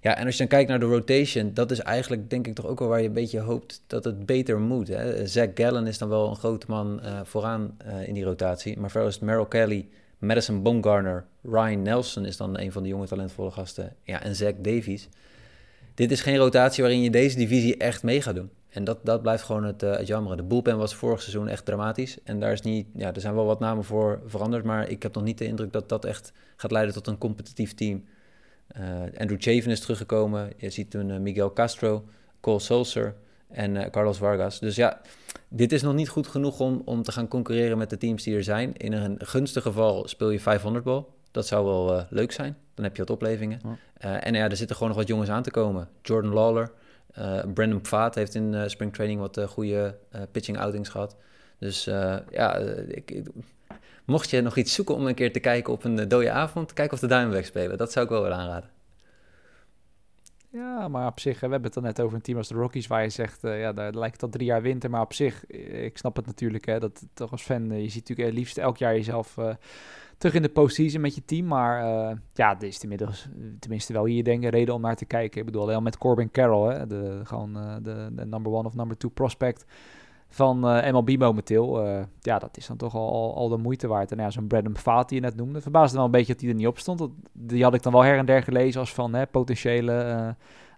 Ja, en als je dan kijkt naar de rotation, dat is eigenlijk denk ik toch ook wel waar je een beetje hoopt dat het beter moet. Hè? Zach Gallen is dan wel een grote man vooraan in die rotatie. Maar verder is het Merrill Kelly, Madison Bumgarner, Ryan Nelson is dan een van de jonge talentvolle gasten. Ja, en Zach Davies. Dit is geen rotatie waarin je deze divisie echt mee gaat doen. En dat, dat blijft gewoon het, uh, het jammeren. De bullpen was vorig seizoen echt dramatisch. En daar is niet, ja, er zijn wel wat namen voor veranderd. Maar ik heb nog niet de indruk dat dat echt gaat leiden tot een competitief team. Uh, Andrew Chavin is teruggekomen. Je ziet toen uh, Miguel Castro, Cole Sulser en Carlos Vargas. Dus ja, dit is nog niet goed genoeg om, om te gaan concurreren met de teams die er zijn. In een gunstig geval speel je 500 bal. Dat zou wel uh, leuk zijn. Dan heb je wat oplevingen. Uh, en ja, er zitten gewoon nog wat jongens aan te komen. Jordan Lawler, uh, Brandon Pfaat heeft in spring training wat goede pitching outings gehad. Dus ja, ik, ik, mocht je nog iets zoeken om een keer te kijken op een dode avond, kijk of de Diamondbacks spelen. Dat zou ik wel willen aanraden. Ja, maar op zich, we hebben het dan net over een team als de Rockies, waar je zegt, uh, ja, daar lijkt het al drie jaar winter. Maar op zich, ik snap het natuurlijk, hè, dat toch als fan, je ziet natuurlijk liefst elk jaar jezelf terug in de postseason met je team. Maar ja, dit is inmiddels, tenminste wel hier denk ik, reden om naar te kijken. Ik bedoel, alleen met Corbin Carroll, hè, de, gewoon de, de number one of number two prospect van uh, MLB momenteel. Uh, ja, dat is dan toch al, al de moeite waard. En ja, zo'n Brandon Faat die je net noemde, verbaasde wel een beetje dat hij er niet op stond. die had ik dan wel her en der gelezen als van hè, potentiële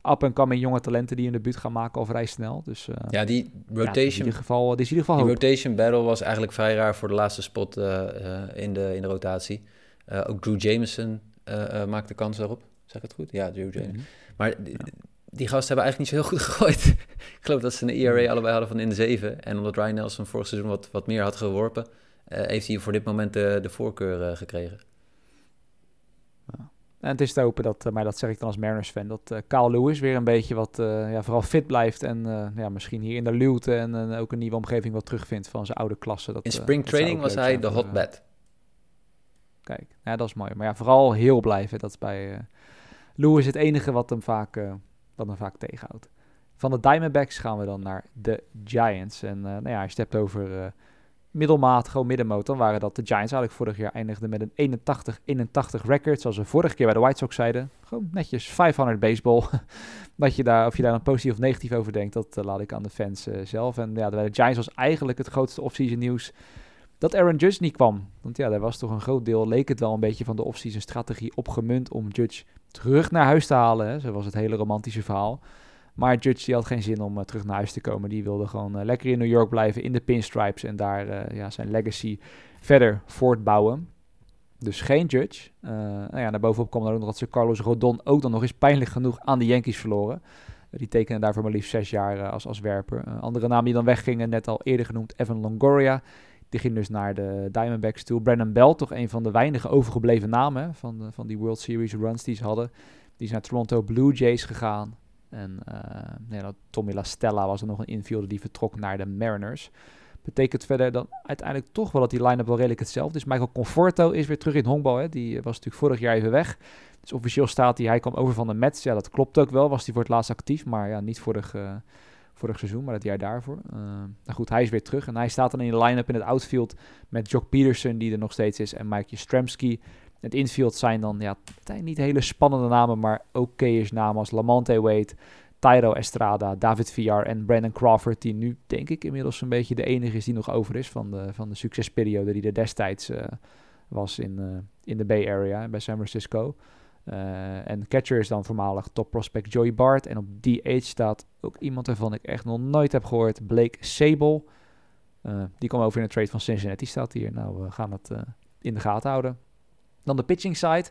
uh, up-and-coming jonge talenten die in de buurt gaan maken al vrij snel. Dus ja, die rotation, ja, in ieder geval, die is in ieder geval die rotation battle was eigenlijk vrij raar voor de laatste spot in, de, in de rotatie. ook Drew Jameson maakte kans daarop. Zeg ik het goed? Ja, Drew Jameson. Mm Maar ja die gasten hebben eigenlijk niet zo heel goed gegooid. ik geloof dat ze een ERA allebei hadden van in de 7. En omdat Ryan Nelson vorig seizoen wat, wat meer had geworpen, uh, heeft hij voor dit moment de, de voorkeur uh, gekregen. Ja. En het is te hopen dat, uh, maar dat zeg ik dan als Mariners-fan, dat uh, Kyle Lewis weer een beetje wat, ja, vooral fit blijft. En ja, misschien hier in de luwte en ook een nieuwe omgeving wat terugvindt van zijn oude klasse. Dat, in spring training was hij de hotbed. Kijk, ja, dat is mooi. Maar ja, vooral heel blijven. Dat is bij Lewis het enige wat hem vaak wat me vaak tegenhoudt. Van de Diamondbacks gaan we dan naar de Giants. En uh, nou ja, je hebt over uh, middelmaat, gewoon middenmoot, dan waren dat de Giants eigenlijk vorig jaar eindigden met een 81-81 record. Zoals we vorige keer bij de White Sox zeiden. Gewoon netjes 500 baseball. dat je daar, of je daar dan positief of negatief over denkt, dat uh, laat ik aan de fans zelf. En ja, de Giants was eigenlijk het grootste offseason nieuws dat Aaron Judge niet kwam. Want ja, daar was toch een groot deel, leek het wel een beetje van de offseason strategie opgemunt om Judge terug naar huis te halen. Hè. Zo was het hele romantische verhaal. Maar Judge die had geen zin om uh, terug naar huis te komen. Die wilde gewoon uh, lekker in New York blijven, in de pinstripes. En daar uh, ja, zijn legacy verder voortbouwen. Dus geen Judge. Nou ja, daarbovenop kwam dan ook nog dat ze Carlos Rodon ook dan nog eens pijnlijk genoeg aan de Yankees verloren. die tekenen daarvoor maar liefst zes jaar als, als werper. andere namen die dan weggingen, net al eerder genoemd, Evan Longoria. Die ging dus naar de Diamondbacks toe. Brandon Bell, toch een van de weinige overgebleven namen van, de, van die World Series runs die ze hadden. Die is naar Toronto Blue Jays gegaan. En uh, nee, Tommy La Stella was er nog een infielder die vertrok naar de Mariners. Betekent verder dan uiteindelijk toch wel dat die line-up wel redelijk hetzelfde is. Michael Conforto is weer terug in honkbal. Hè. Die was natuurlijk vorig jaar even weg. Dus officieel staat hij, hij kwam over van de Mets. Ja, dat klopt ook wel. Was hij voor het laatst actief, maar ja, niet vorig, uh, vorig seizoen, maar het jaar daarvoor. Uh, nou goed, hij is weer terug. En hij staat dan in de line-up in het outfield met Jock Peterson, die er nog steeds is, en Mike Yastrzemski. Het infield zijn dan ja, niet hele spannende namen, maar oké namen als Lamante Wade, Tyro Estrada, David Villar en Brandon Crawford, die nu denk ik inmiddels een beetje de enige is die nog over is van de, van de succesperiode die er destijds uh, was in, uh, in de Bay Area bij San Francisco. Uh, en catcher is dan voormalig top prospect Joey Bart. En op DH staat ook iemand waarvan ik echt nog nooit heb gehoord, Blake Sable. die kwam over in de trade van Cincinnati, staat hier. Nou, we gaan het in de gaten houden. Dan de pitching side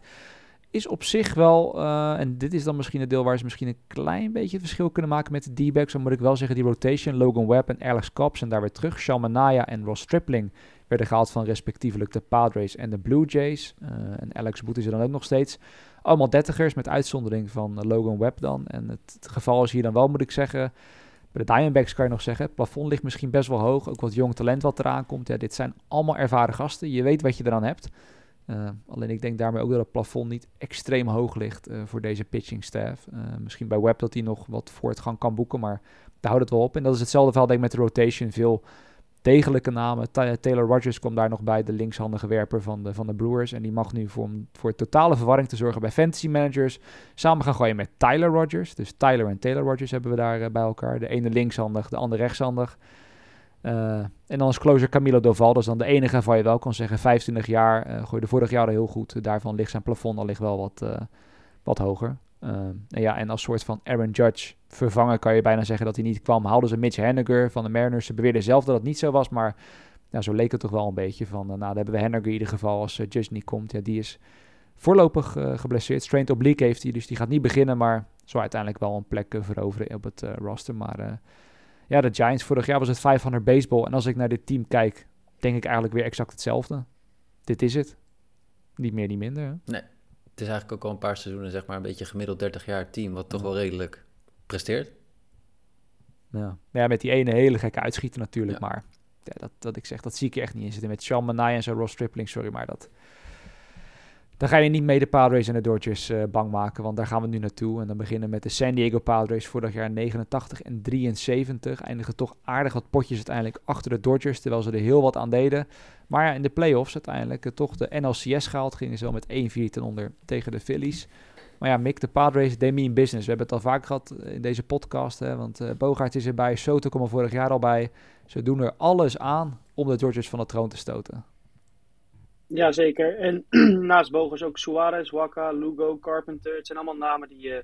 is op zich wel, uh, en dit is dan misschien het deel waar ze misschien een klein beetje verschil kunnen maken met de D-backs. Dan moet ik wel zeggen, die rotation, Logan Webb en Alex Cobb zijn daar weer terug. Sean Manaya en Ross Stripling werden gehaald van respectievelijk de Padres en de Blue Jays. Uh, en Alex Boet is er dan ook nog steeds. Allemaal dertigers met uitzondering van Logan Webb dan. En het, geval is hier dan wel, moet ik zeggen, bij de Diamondbacks kan je nog zeggen, het plafond ligt misschien best wel hoog. Ook wat jong talent wat eraan komt. Ja, dit zijn allemaal ervaren gasten. Je weet wat je eraan hebt. Uh, alleen ik denk daarmee ook dat het plafond niet extreem hoog ligt uh, voor deze pitching staff. Misschien bij Webb dat hij nog wat voortgang kan boeken, maar daar houdt het wel op. En dat is hetzelfde verhaal denk ik met de rotation. Veel degelijke namen. Taylor Rogers komt daar nog bij, de linkshandige werper van de, van de Brewers. En die mag nu voor, voor totale verwarring te zorgen bij fantasy managers. Samen gaan gooien met Tyler Rogers. Dus Tyler en Taylor Rogers hebben we daar bij elkaar. De ene linkshandig, de andere rechtshandig. Uh, en dan is closer Camilo Doval, dat is dan de enige waarvan je wel kan zeggen, 25 jaar, uh, gooide vorig jaar heel goed. Daarvan ligt zijn plafond al ligt wel wat, wat hoger. En ja, en als soort van Aaron Judge vervangen kan je bijna zeggen dat hij niet kwam. Haalden ze Mitch Henniger van de Mariners. Ze beweerden zelf dat het niet zo was, maar zo leek het toch wel een beetje. Van, nou, dan hebben we Henniger in ieder geval als Judge niet komt. Ja, die is voorlopig geblesseerd. Strained oblique heeft hij, dus die gaat niet beginnen, maar zal uiteindelijk wel een plek veroveren op het roster. Maar ja, de Giants vorig jaar was het 500 baseball. En als ik naar dit team kijk, denk ik eigenlijk weer exact hetzelfde. Dit is het. Niet meer, niet minder. Nee, is eigenlijk ook al een paar seizoenen, zeg maar, een beetje gemiddeld 30 jaar team, wat toch wel redelijk presteert. Ja. ja, met die ene hele gekke uitschieter natuurlijk, maar ja, dat, dat ik zeg, dat zie ik echt niet in zitten. Met Sean Manai en zo Ross Stripling, sorry, maar dat, dan ga je niet mee de Padres en de Dodgers uh, bang maken, want daar gaan we nu naartoe. En dan beginnen met de San Diego Padres vorig jaar 89 en 73. Eindigen toch aardig wat potjes uiteindelijk achter de Dodgers, terwijl ze er heel wat aan deden. Maar ja, in de playoffs uiteindelijk uh, toch de NLCS gehaald. Gingen ze wel met 1-4 ten onder tegen de Phillies. Maar ja, Mick, de Padres, demi in business. We hebben het al vaak gehad in deze podcast, hè, want uh, Bogaert is erbij, Soto kwam er vorig jaar al bij. Ze doen er alles aan om de Dodgers van de troon te stoten. Ja, zeker. En naast Bogers ook Suarez, Waka, Lugo, Carpenter. Het zijn allemaal namen die uh,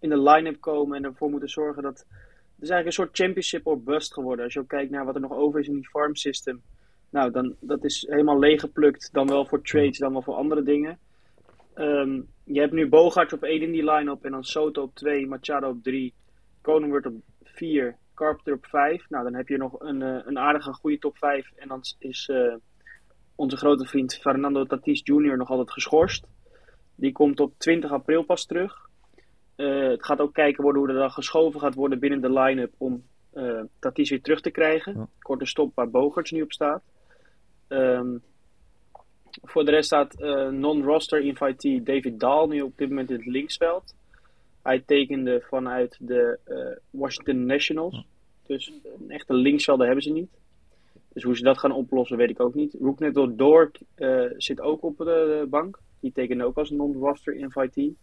in de line-up komen en ervoor moeten zorgen dat... Het is eigenlijk een soort championship or bust geworden. Als je ook kijkt naar wat er nog over is in die farm system. Nou, dan, dat is helemaal leeggeplukt. Dan wel voor trades, dan wel voor andere dingen. Um, je hebt nu Bogart op 1 in die line-up. En dan Soto op 2, Machado op 3. Koning op 4, Carpenter op 5. Nou, dan heb je nog een, uh, een aardige goede top 5. En dan is... Uh, onze grote vriend Fernando Tatis Jr. nog altijd geschorst. Die komt op 20 april pas terug. Uh, het gaat ook kijken worden hoe er dan geschoven gaat worden binnen de line-up om uh, Tatis weer terug te krijgen. Korte stop waar Bogarts nu op staat. Um, voor de rest staat uh, non-roster invitee David Dahl nu op dit moment in het linksveld. Hij tekende vanuit de Washington Nationals. Dus een echte linksvelder hebben ze niet. Dus hoe ze dat gaan oplossen, weet ik ook niet. Rooknet Door uh, zit ook op de bank. Die tekende ook als non-roster invitee.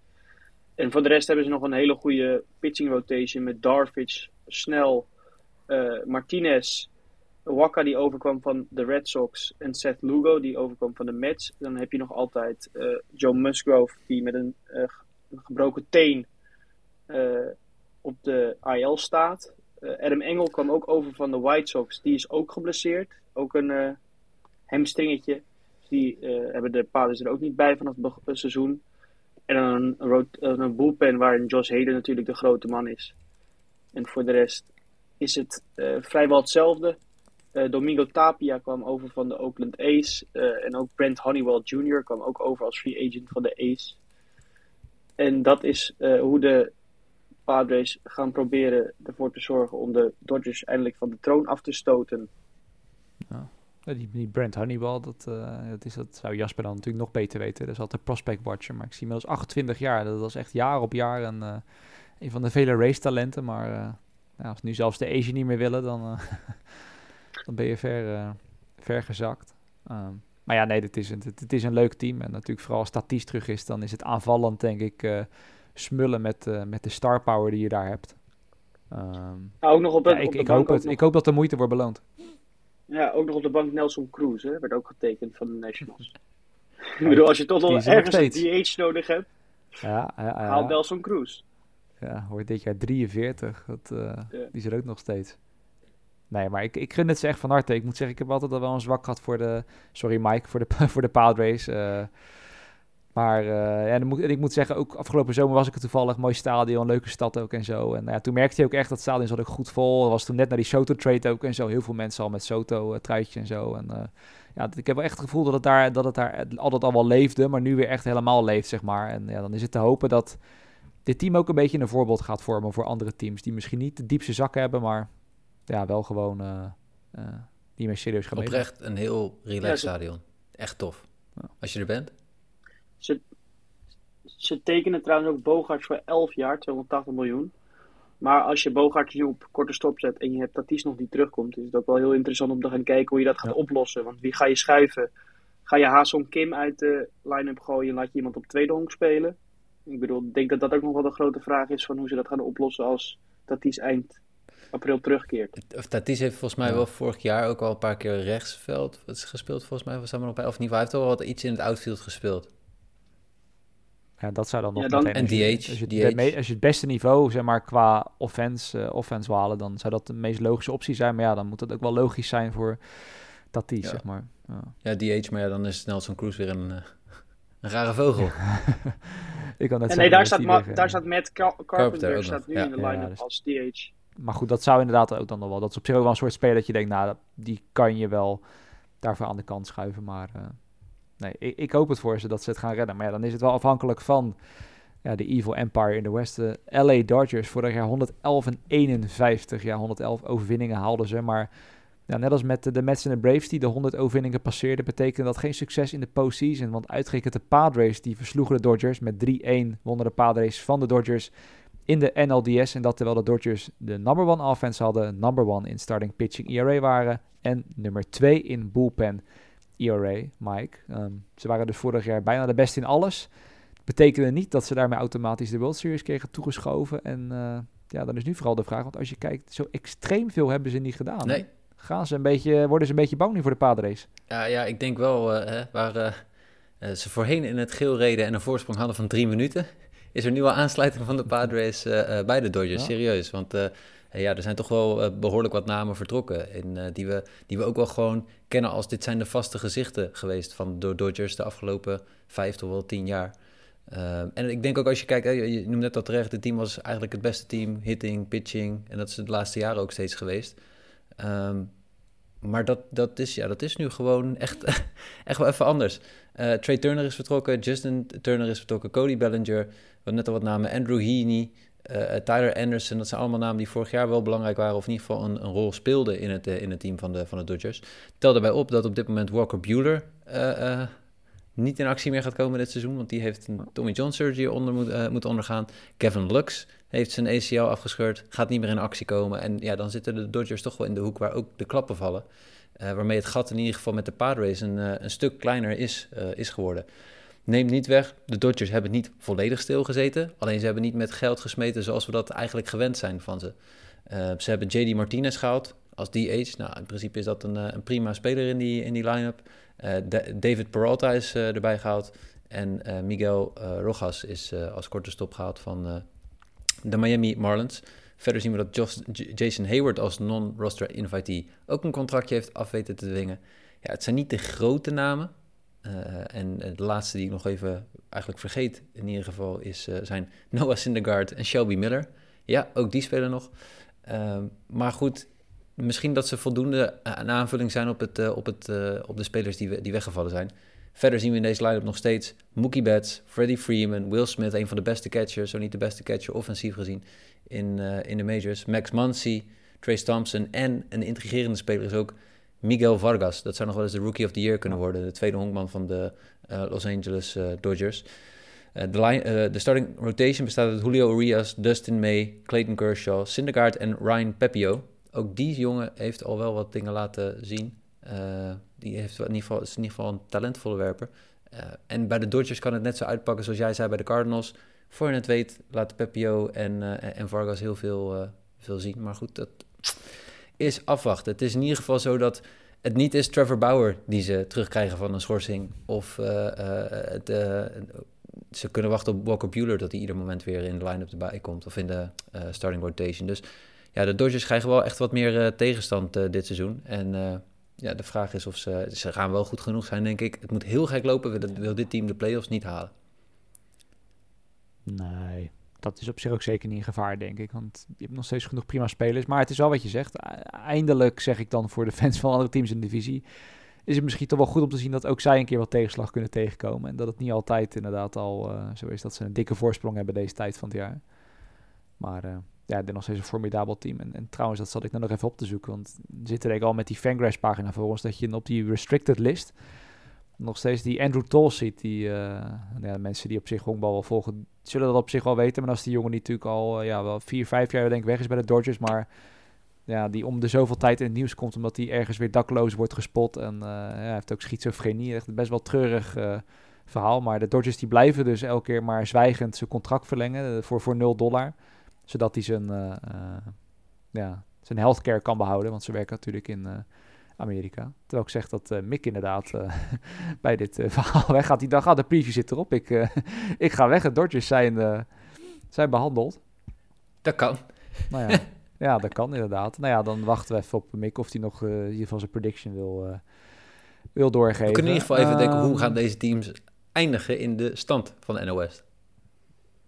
En voor de rest hebben ze nog een hele goede pitching rotation met Darvish, Snell, uh, Martinez, Waka die overkwam van de Red Sox en Seth Lugo die overkwam van de Mets. Dan heb je nog altijd uh, Joe Musgrove die met een, een gebroken teen op de IL staat. Uh, Adam Engel kwam ook over van de White Sox. Die is ook geblesseerd. Ook een, uh, hamstringetje. Die hebben de Padres er ook niet bij vanaf het seizoen. En dan een, een bullpen waarin Josh Heden natuurlijk de grote man is. En voor de rest is het vrijwel hetzelfde. Domingo Tapia kwam over van de Oakland A's. en ook Brent Honeywell Jr. kwam ook over als free agent van de A's. En dat is hoe de Padres gaan proberen ervoor te zorgen om de Dodgers eindelijk van de troon af te stoten. Ja. Die, die Brent Honeywell, dat, uh, dat, is, dat zou Jasper dan natuurlijk nog beter weten. Dat is altijd prospect watcher. Maar ik zie inmiddels 28 jaar. Dat was echt jaar op jaar een, uh, een van de vele race talenten. Maar ja, als nu zelfs de Asian niet meer willen, dan, dan ben je ver, ver gezakt. Um, maar ja, nee, het is, een, het, is een leuk team. En natuurlijk vooral als terug is, dan is het aanvallend denk ik smullen met, uh, met de star power die je daar hebt. Um, ook nog op, ja, ik, ik hoop het. Ik hoop dat de moeite wordt beloond. Ja, ook nog op de bank Nelson Cruz, hè, werd ook getekend van de Nationals. ik bedoel, als je toch nog ergens een DH nodig hebt, ja, ja, ja. haal Nelson Cruz. Ja, hoort dit jaar 43. Dat, uh, ja. Die is er ook nog steeds. Nee, maar ik, ik gun het ze echt van harte. Ik moet zeggen, ik heb altijd al wel een zwak gehad voor de... Sorry Mike, voor de, voor de Padres. Uh, maar uh, ja, moet, ik moet zeggen, ook afgelopen zomer was ik er toevallig. Mooi stadion, leuke stad ook en zo. En ja, toen merkte je ook echt dat het stadion zat ook goed vol. Er was toen net naar die Soto-trade ook en zo. Heel veel mensen al met Soto-truitje en zo. En uh, ja, ik heb wel echt het gevoel dat het, daar, dat het daar altijd al wel leefde, maar nu weer echt helemaal leeft, zeg maar. En ja, dan is het te hopen dat dit team ook een beetje een voorbeeld gaat vormen voor andere teams. Die misschien niet de diepste zakken hebben, maar ja, wel gewoon uh, die meer serieus gaan Oprecht een heel relaxed stadion. Echt tof. Ja. Als je er bent. Ze, ze tekenen trouwens ook Bogarts voor 11 jaar, 280 miljoen. Maar als je Bogarts nu op korte stop zet en je hebt Tatis nog niet terugkomt, is het ook wel heel interessant om te gaan kijken hoe je dat gaat oplossen. Want wie ga je schuiven? Ga je Haasong Kim uit de line-up gooien en laat je iemand op tweede honk spelen? Ik bedoel, ik denk dat dat ook nog wel de grote vraag is van hoe ze dat gaan oplossen als Tatis eind april terugkeert. Tatis heeft volgens mij wel vorig jaar ook al een paar keer rechtsveld gespeeld. Volgens mij was hij nog bij, of niet, hij heeft al wat iets in het outfield gespeeld. Ja, dat zou dan nog ja, dan, meteen... En DH. Als je, DH. als je het beste niveau, zeg maar, qua offense, uh, offense halen, dan zou dat de meest logische optie zijn. Maar ja, dan moet het ook wel logisch zijn voor Tatis, ja. zeg maar. Ja. ja, DH, maar ja, dan is Nelson Cruz weer een, uh, een rare vogel. ik kan net en nee, daar staat, ma daar staat Matt Car Carpenter, staat nu ja. in de line-up dus, als DH. Maar goed, dat zou inderdaad ook dan nog wel... Dat is op zich ook wel een soort speler dat je denkt, nou, die kan je wel daarvoor aan de kant schuiven, maar... Uh, nee, ik, ik, hoop het voor ze dat ze het gaan redden. Maar ja, dan is het wel afhankelijk van ja, de Evil Empire in de Westen. LA Dodgers vorig jaar 111 en 51. Ja, 111 overwinningen haalden ze. Maar ja, net als met de, Mets en de Braves die de 100 overwinningen passeerden, betekende dat geen succes in de postseason. Want uitgerekend de Padres, die versloegen de Dodgers met 3-1, wonnen de Padres van de Dodgers in de NLDS. En dat terwijl de Dodgers de number one offense hadden, number one in starting pitching ERA waren en nummer 2 in bullpen ERA, Mike. Um, ze waren dus vorig jaar bijna de beste in alles. Betekende niet dat ze daarmee automatisch de World Series kregen toegeschoven. En uh, ja, dan is nu vooral de vraag, want als je kijkt, zo extreem veel hebben ze niet gedaan. Nee. Gaan ze een beetje, worden ze een beetje bang nu voor de Padres? Ja, ja ik denk wel, uh, hè, waar uh, ze voorheen in het geel reden en een voorsprong hadden van drie minuten, is er nu al aansluiting van de Padres bij de Dodgers, ja. serieus. Want ja, er zijn toch wel behoorlijk wat namen vertrokken. En, die, we, die we ook wel gewoon kennen als dit zijn de vaste gezichten geweest van de Dodgers de afgelopen vijf tot wel tien jaar. Uh, en ik denk ook als je kijkt, je noemt net dat terecht, het team was eigenlijk het beste team, hitting, pitching. En dat is het laatste jaren ook steeds geweest. Um, maar dat, dat, is, ja, dat is nu gewoon echt, echt wel even anders. Trey Turner is vertrokken, Justin Turner is vertrokken, Cody Bellinger, wat net al wat namen, Andrew Heaney, Tyler Anderson. Dat zijn allemaal namen die vorig jaar wel belangrijk waren, of in ieder geval een, een rol speelden in het, uh, in het team van de, van de Dodgers. Tel daarbij op dat op dit moment Walker Bueller niet in actie meer gaat komen dit seizoen, want die heeft een Tommy John surgery onder moet, moeten ondergaan. Kevin Lux heeft zijn ACL afgescheurd, gaat niet meer in actie komen. En ja, dan zitten de Dodgers toch wel in de hoek waar ook de klappen vallen. Uh, waarmee het gat in ieder geval met de Padres een, een stuk kleiner is, is geworden. Neem niet weg, de Dodgers hebben niet volledig stilgezeten. Alleen ze hebben niet met geld gesmeten zoals we dat eigenlijk gewend zijn van ze. ze hebben JD Martinez gehaald als DH. Nou, in principe is dat een, een prima speler in die, in die line-up. Uh, David Peralta is erbij gehaald. En Miguel Rojas is als korte stop gehaald van de Miami Marlins. Verder zien we dat Jason Hayward als non-roster invitee ook een contractje heeft af weten te dwingen. ja, het zijn niet de grote namen. En de laatste die ik nog even eigenlijk vergeet, in ieder geval, is, zijn Noah Syndergaard en Shelby Miller. Ja, ook die spelen nog. Ehm, maar goed, misschien dat ze voldoende een aanvulling zijn op, het, op, het, op de spelers die, die weggevallen zijn. Verder zien we in deze line-up nog steeds Mookie Betts, Freddie Freeman, Will Smith, een van de beste catchers, zo niet de beste catcher offensief gezien in, in de majors. Max Muncy, Trace Thompson en een intrigerende speler is ook Miguel Vargas. Dat zou nog wel eens de Rookie of the Year kunnen worden, de tweede honkman van de uh, Los Angeles uh, Dodgers. de, line, de starting rotation bestaat uit Julio Urias, Dustin May, Clayton Kershaw, Syndergaard en Ryan Pepio. Ook die jongen heeft al wel wat dingen laten zien. Die heeft in ieder geval, is in ieder geval een talentvolle werper. En bij de Dodgers kan het net zo uitpakken zoals jij zei bij de Cardinals. Voor je het weet laten Pepio en, en Vargas heel veel, veel zien. Maar goed, dat is afwachten. Het is in ieder geval zo dat het niet is Trevor Bauer die ze terugkrijgen van een schorsing. Of het, ze kunnen wachten op Walker Bueller dat hij ieder moment weer in de line-up erbij komt. Of in de starting rotation. Dus ja, de Dodgers krijgen wel echt wat meer tegenstand dit seizoen. En ja, de vraag is of ze... Ze gaan wel goed genoeg zijn, denk ik. Het moet heel gek lopen, wil, wil dit team de playoffs niet halen. Nee, dat is op zich ook zeker niet in gevaar, denk ik. Want je hebt nog steeds genoeg prima spelers. Maar het is wel wat je zegt. Eindelijk, zeg ik dan voor de fans van andere teams in de divisie... is het misschien toch wel goed om te zien dat ook zij een keer wat tegenslag kunnen tegenkomen. En dat het niet altijd inderdaad al uh, zo is dat ze een dikke voorsprong hebben deze tijd van het jaar. Maar... Uh, ja, dit nog steeds een formidabel team. En, en, trouwens, dat zat ik nou nog even op te zoeken. Want zitten er al met die Fangraphs pagina voor ons dat je op die restricted list nog steeds die Andrew Toll ziet. Die uh, ja, mensen die op zich honkbal wel volgen, zullen dat op zich wel weten. Maar als die jongen die natuurlijk al uh, ja, wel vier, vijf jaar denk ik weg is bij de Dodgers. Maar ja, die om de zoveel tijd in het nieuws komt omdat hij ergens weer dakloos wordt gespot. En uh, ja, hij heeft ook schizofrenie. Echt best wel treurig verhaal. Maar de Dodgers die blijven dus elke keer maar zwijgend zijn contract verlengen voor, voor 0 dollar zodat hij zijn, ja, zijn healthcare kan behouden. Want ze werken natuurlijk in Amerika. Terwijl ik zeg dat Mick inderdaad bij dit verhaal weggaat. Die, dan gaat de preview zit erop. Ik, ik ga weg. De Dodgers zijn, zijn behandeld. Dat kan. Nou ja, ja, dat kan inderdaad. Nou ja, dan wachten we even op Mick of hij nog in ieder geval zijn prediction wil, wil doorgeven. We kunnen in ieder geval even denken, hoe ehm, gaan deze teams eindigen in de stand van de NOS?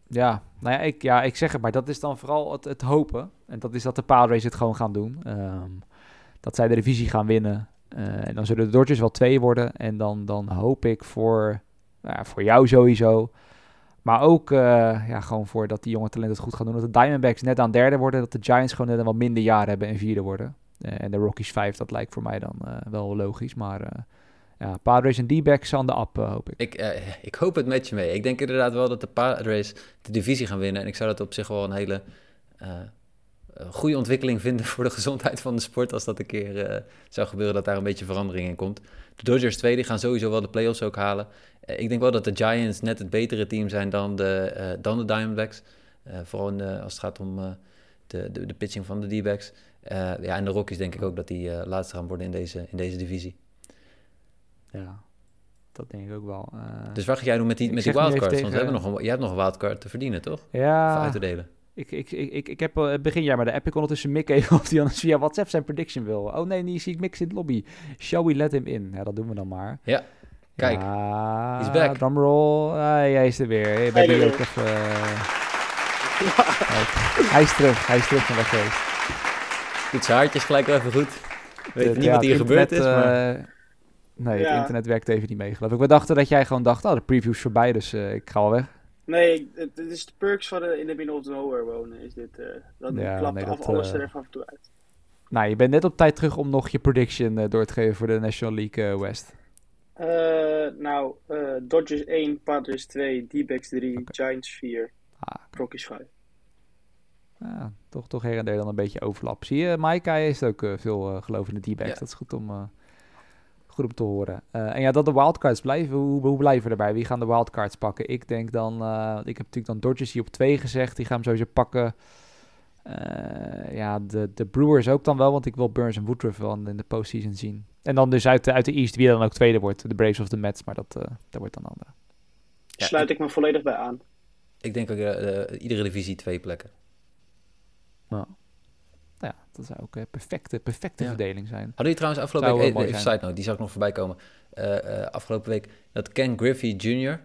Ja, nou ja ik, ja, ik zeg het maar. Dat is dan vooral het, het hopen. En dat is dat de Padres het gewoon gaan doen. Ehm, dat zij de divisie gaan winnen. Uh, en dan zullen de Dodgers wel twee worden. En dan, dan hoop ik voor, nou voor jou sowieso. Maar ook uh, ja, gewoon voor dat die jonge talenten het goed gaan doen. Dat de Diamondbacks net aan derde worden. Dat de Giants gewoon net een wat minder jaar hebben en vierde worden. Uh, en de Rockies vijf, dat lijkt voor mij dan wel logisch. Maar ja, Padres en D-backs aan de app, hoop ik. Ik, ik hoop het met je mee. Ik denk inderdaad wel dat de Padres de divisie gaan winnen. En ik zou dat op zich wel een hele goede ontwikkeling vinden voor de gezondheid van de sport. Als dat een keer zou gebeuren, dat daar een beetje verandering in komt. De Dodgers 2 die gaan sowieso wel de playoffs ook halen. ik denk wel dat de Giants net het betere team zijn dan de, dan de Diamondbacks. vooral als het gaat om de, de, de, pitching van de D-backs. ja, en de Rockies denk ik ook dat die laatste gaan worden in deze, in deze divisie. Ja, dat denk ik ook wel. Dus wat ga jij doen met die, met die wildcards? Want we hebben nog een, jij hebt nog een wildcard te verdienen, toch? Ja. Of uit te delen. Ik, ik, ik, ik, ik heb uh, begin jaar maar de app ik ondertussen Mick even of hij anders via WhatsApp zijn prediction wil. Oh nee, niet zie ik Mick in de lobby. Shall we let him in? Ja, dat doen we dan maar. Ja. Kijk, ja, he's back. Drumroll. Ah, jij is er weer. Hey, ben hey, ook even... Uh... hij is terug. Hij is terug van weg geweest. Doet zijn haartjes gelijk wel even goed. Weet de, niet ja, wat hier gebeurd is, maar... Nee, het internet werkt even niet mee, geloof ik. We dachten dat jij gewoon dacht, oh, de preview is voorbij, dus uh, ik ga al weg. Nee, het, is de perks van de, in de middle of nowhere wonen, is dit. Uh, dat ja, klapt nee, af dat, alles uh, er even af en toe uit. Nou, je bent net op tijd terug om nog je prediction uh, door te geven voor de National League West. nou, Dodgers 1, Padres 2, D-backs 3, okay. Giants 4, ah, Rockies 5. Ja, toch, toch her en der dan een beetje overlap. Zie je, Mike, hij heeft ook veel geloof in de D-backs. Ja. Dat is goed om goed om te horen. Uh, en ja, dat de wildcards blijven. Hoe, hoe blijven we erbij? Wie gaan de wildcards pakken? Ik denk dan... Uh, ik heb natuurlijk dan Dodgers hier op 2 gezegd. Die gaan hem sowieso pakken. Uh, ja, de, de Brewers ook dan wel. Want ik wil Burns en Woodruff wel in de postseason zien. En dan dus uit de, uit de East wie dan ook tweede wordt. De Braves of de Mets. Maar dat, dat wordt dan andere. Ja, Sluit ik me volledig bij aan. Ik denk ook iedere divisie twee plekken. Nou, ja, Dat zou ook een perfecte, perfecte Ja. verdeling zijn. Hadden jullie trouwens afgelopen Zou week, eh, even zijn. side note, die zou ik nog voorbij komen. Eh, eh, afgelopen week, dat Ken Griffey Jr.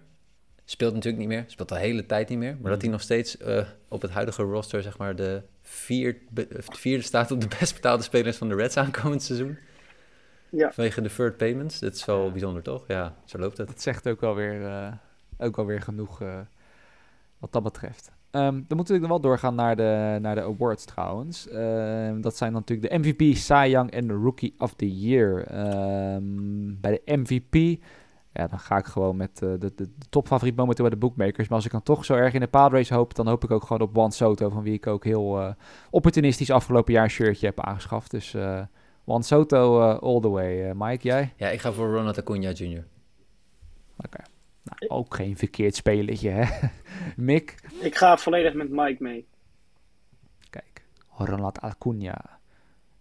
speelt natuurlijk niet meer, speelt de hele tijd niet meer. Maar dat hij nog steeds eh, op het huidige roster, zeg maar, de, vier, be- vierde staat op de best betaalde spelers van de Reds aankomend seizoen. Ja. Vanwege deferred payments. Dat is wel bijzonder, toch? Ja, zo loopt het. Dat zegt ook wel weer, eh, ook wel weer genoeg eh, wat dat betreft. Ehm, dan moeten we dan wel doorgaan naar de, naar de awards trouwens. Ehm, dat zijn dan natuurlijk de MVP, Cy Young en de Rookie of the Year. Ehm, bij de MVP, ja, dan ga ik gewoon met eh, de, de, de topfavoriet momenteel bij de bookmakers. Maar als ik dan toch zo erg in de paadrace hoop, dan hoop ik ook gewoon op Juan Soto, van wie ik ook heel eh, opportunistisch afgelopen jaar een shirtje heb aangeschaft. Dus eh Juan Soto all the way. Mike, jij? Ja, ik ga voor Ronald Acuna Jr. Oké. Nou, ook geen verkeerd spelletje, hè? Mick? Ik ga volledig met Mike mee. Kijk, Ronald Acuna.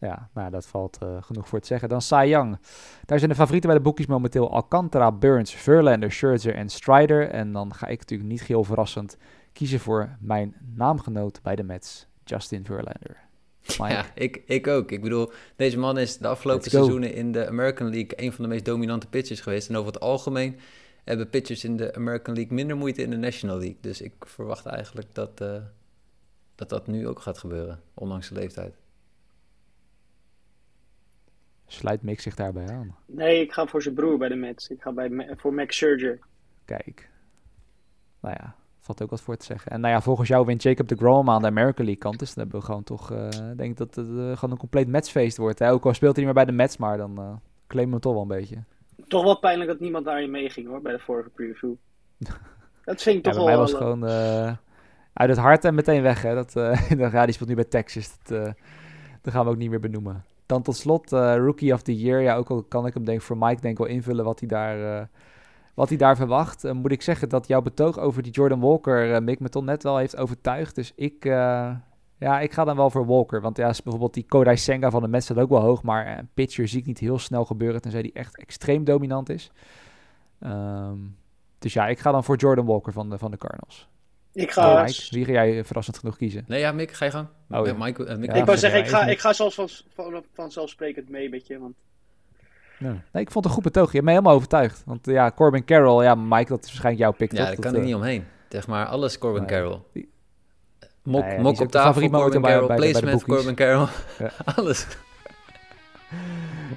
Ja, nou, dat valt eh, genoeg voor te zeggen. Dan Cy Young. Daar zijn de favorieten bij de boekjes momenteel Alcantara, Burns, Verlander, Scherzer en Strider. En dan ga ik natuurlijk niet heel verrassend kiezen voor mijn naamgenoot bij de Mets, Justin Verlander. Mike? Ja, ik, ik ook. Ik bedoel, deze man is de afgelopen seizoenen in de American League een van de meest dominante pitchers geweest. En over het algemeen hebben pitchers in de American League minder moeite in de National League. Dus ik verwacht eigenlijk dat eh, dat, dat nu ook gaat gebeuren, ondanks de leeftijd. Sluit Mick zich daarbij aan. Nee, ik ga voor zijn broer bij de Mets. Ik ga bij, Ma- voor Max Scherzer. Kijk. Nou ja, valt ook wat voor te zeggen. En nou ja, volgens jou wint Jacob de Grom aan de American League kant. Dus dan hebben we gewoon toch, eh, ik denk dat het eh, gewoon een compleet Metsfeest wordt. Hè? Ook al speelt hij niet meer bij de Mets, maar dan eh claimen we hem toch wel een beetje. Toch wel pijnlijk dat niemand naar je meeging hoor, bij de vorige preview. Dat vind ik Ja, toch bij mij wel... was het eh, gewoon eh, uit het hart en meteen weg. Hè? Dat, dan, ja, die speelt nu bij Texas. Dat, eh, dat gaan we ook niet meer benoemen. Dan tot slot, Rookie of the Year. Ja, ook al kan ik hem denk ik voor Mike denk ik wel invullen wat hij daar, wat hij daar verwacht. Moet ik zeggen dat jouw betoog over die Jordan Walker, Mick, me toch net wel heeft overtuigd. Dus ik, ja, ik ga dan wel voor Walker. Want ja, is bijvoorbeeld die Kodai Senga van de Mets staat ook wel hoog. Maar eh, een pitcher zie ik niet heel snel gebeuren, tenzij die echt extreem dominant is. Ehm, dus ja, ik ga dan voor Jordan Walker van de, van de Cardinals. ik Oh, ga... Mike, wie ga jij verrassend genoeg kiezen? Nee, ja, Mick, ga je gang. Oh, ja. Eh, Mike, eh, Mick, Ja, ik wou zeggen, ja, ik ga, ik- ga zelfs van, van, vanzelfsprekend mee met je. Want Nee, ik vond het een goed betoog. Je hebt me helemaal overtuigd. Want eh, ja, Corbin Carroll, ja, Mike, dat is waarschijnlijk jouw pick, ja, daar Dat, kan ik eh, niet omheen. Zeg maar, alles Corbin Nee. Carroll. Die- Mok, mok op de tafel, Corbin Carroll. bij de- bij de Placement. Corbin Carroll. Ja. alles.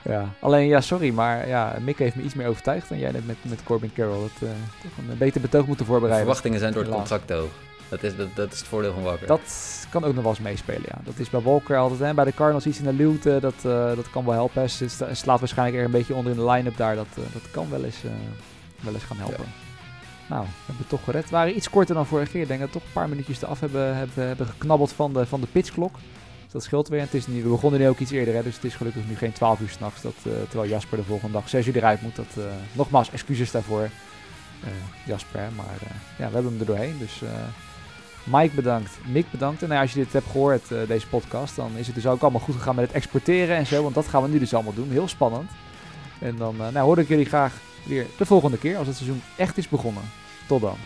Ja. Alleen, ja, sorry, maar ja, Mick heeft me iets meer overtuigd dan jij net met, met Corbin Carroll. Dat eh, toch een beter betoog moeten De voorbereiden. verwachtingen zijn door het contract hoog. Dat is, dat, dat is het voordeel van Walker. Dat kan ook nog wel eens meespelen, ja. Dat is bij Walker altijd, hè. Bij de Cardinals iets in de luwte, dat, eh, dat kan wel helpen. Sta- slaat waarschijnlijk er een beetje onder in de line-up daar. Dat, eh, dat kan wel eens, eh, wel eens gaan helpen. Nou, we hebben het toch gered. We waren iets korter dan vorige keer. Denk dat we toch een paar minuutjes eraf hebben, hebben, hebben geknabbeld van de, van de pitchklok. Dus dat scheelt weer. En het is nu, we begonnen nu ook iets eerder, hè, dus het is gelukkig nu geen 12 uur s'nachts. Dat, eh, terwijl Jasper de volgende dag 6 uur eruit moet. Dat, eh, nogmaals, excuses daarvoor, eh, Jasper. Maar ja, we hebben hem er doorheen. Dus Mike bedankt, Mick bedankt. En nou, als je dit hebt gehoord, eh, deze podcast, dan is het dus ook allemaal goed gegaan met het exporteren en zo. Want dat gaan we nu dus allemaal doen. Heel spannend. En dan nou, hoor ik jullie graag weer de volgende keer als het seizoen echt is begonnen. Tot dan.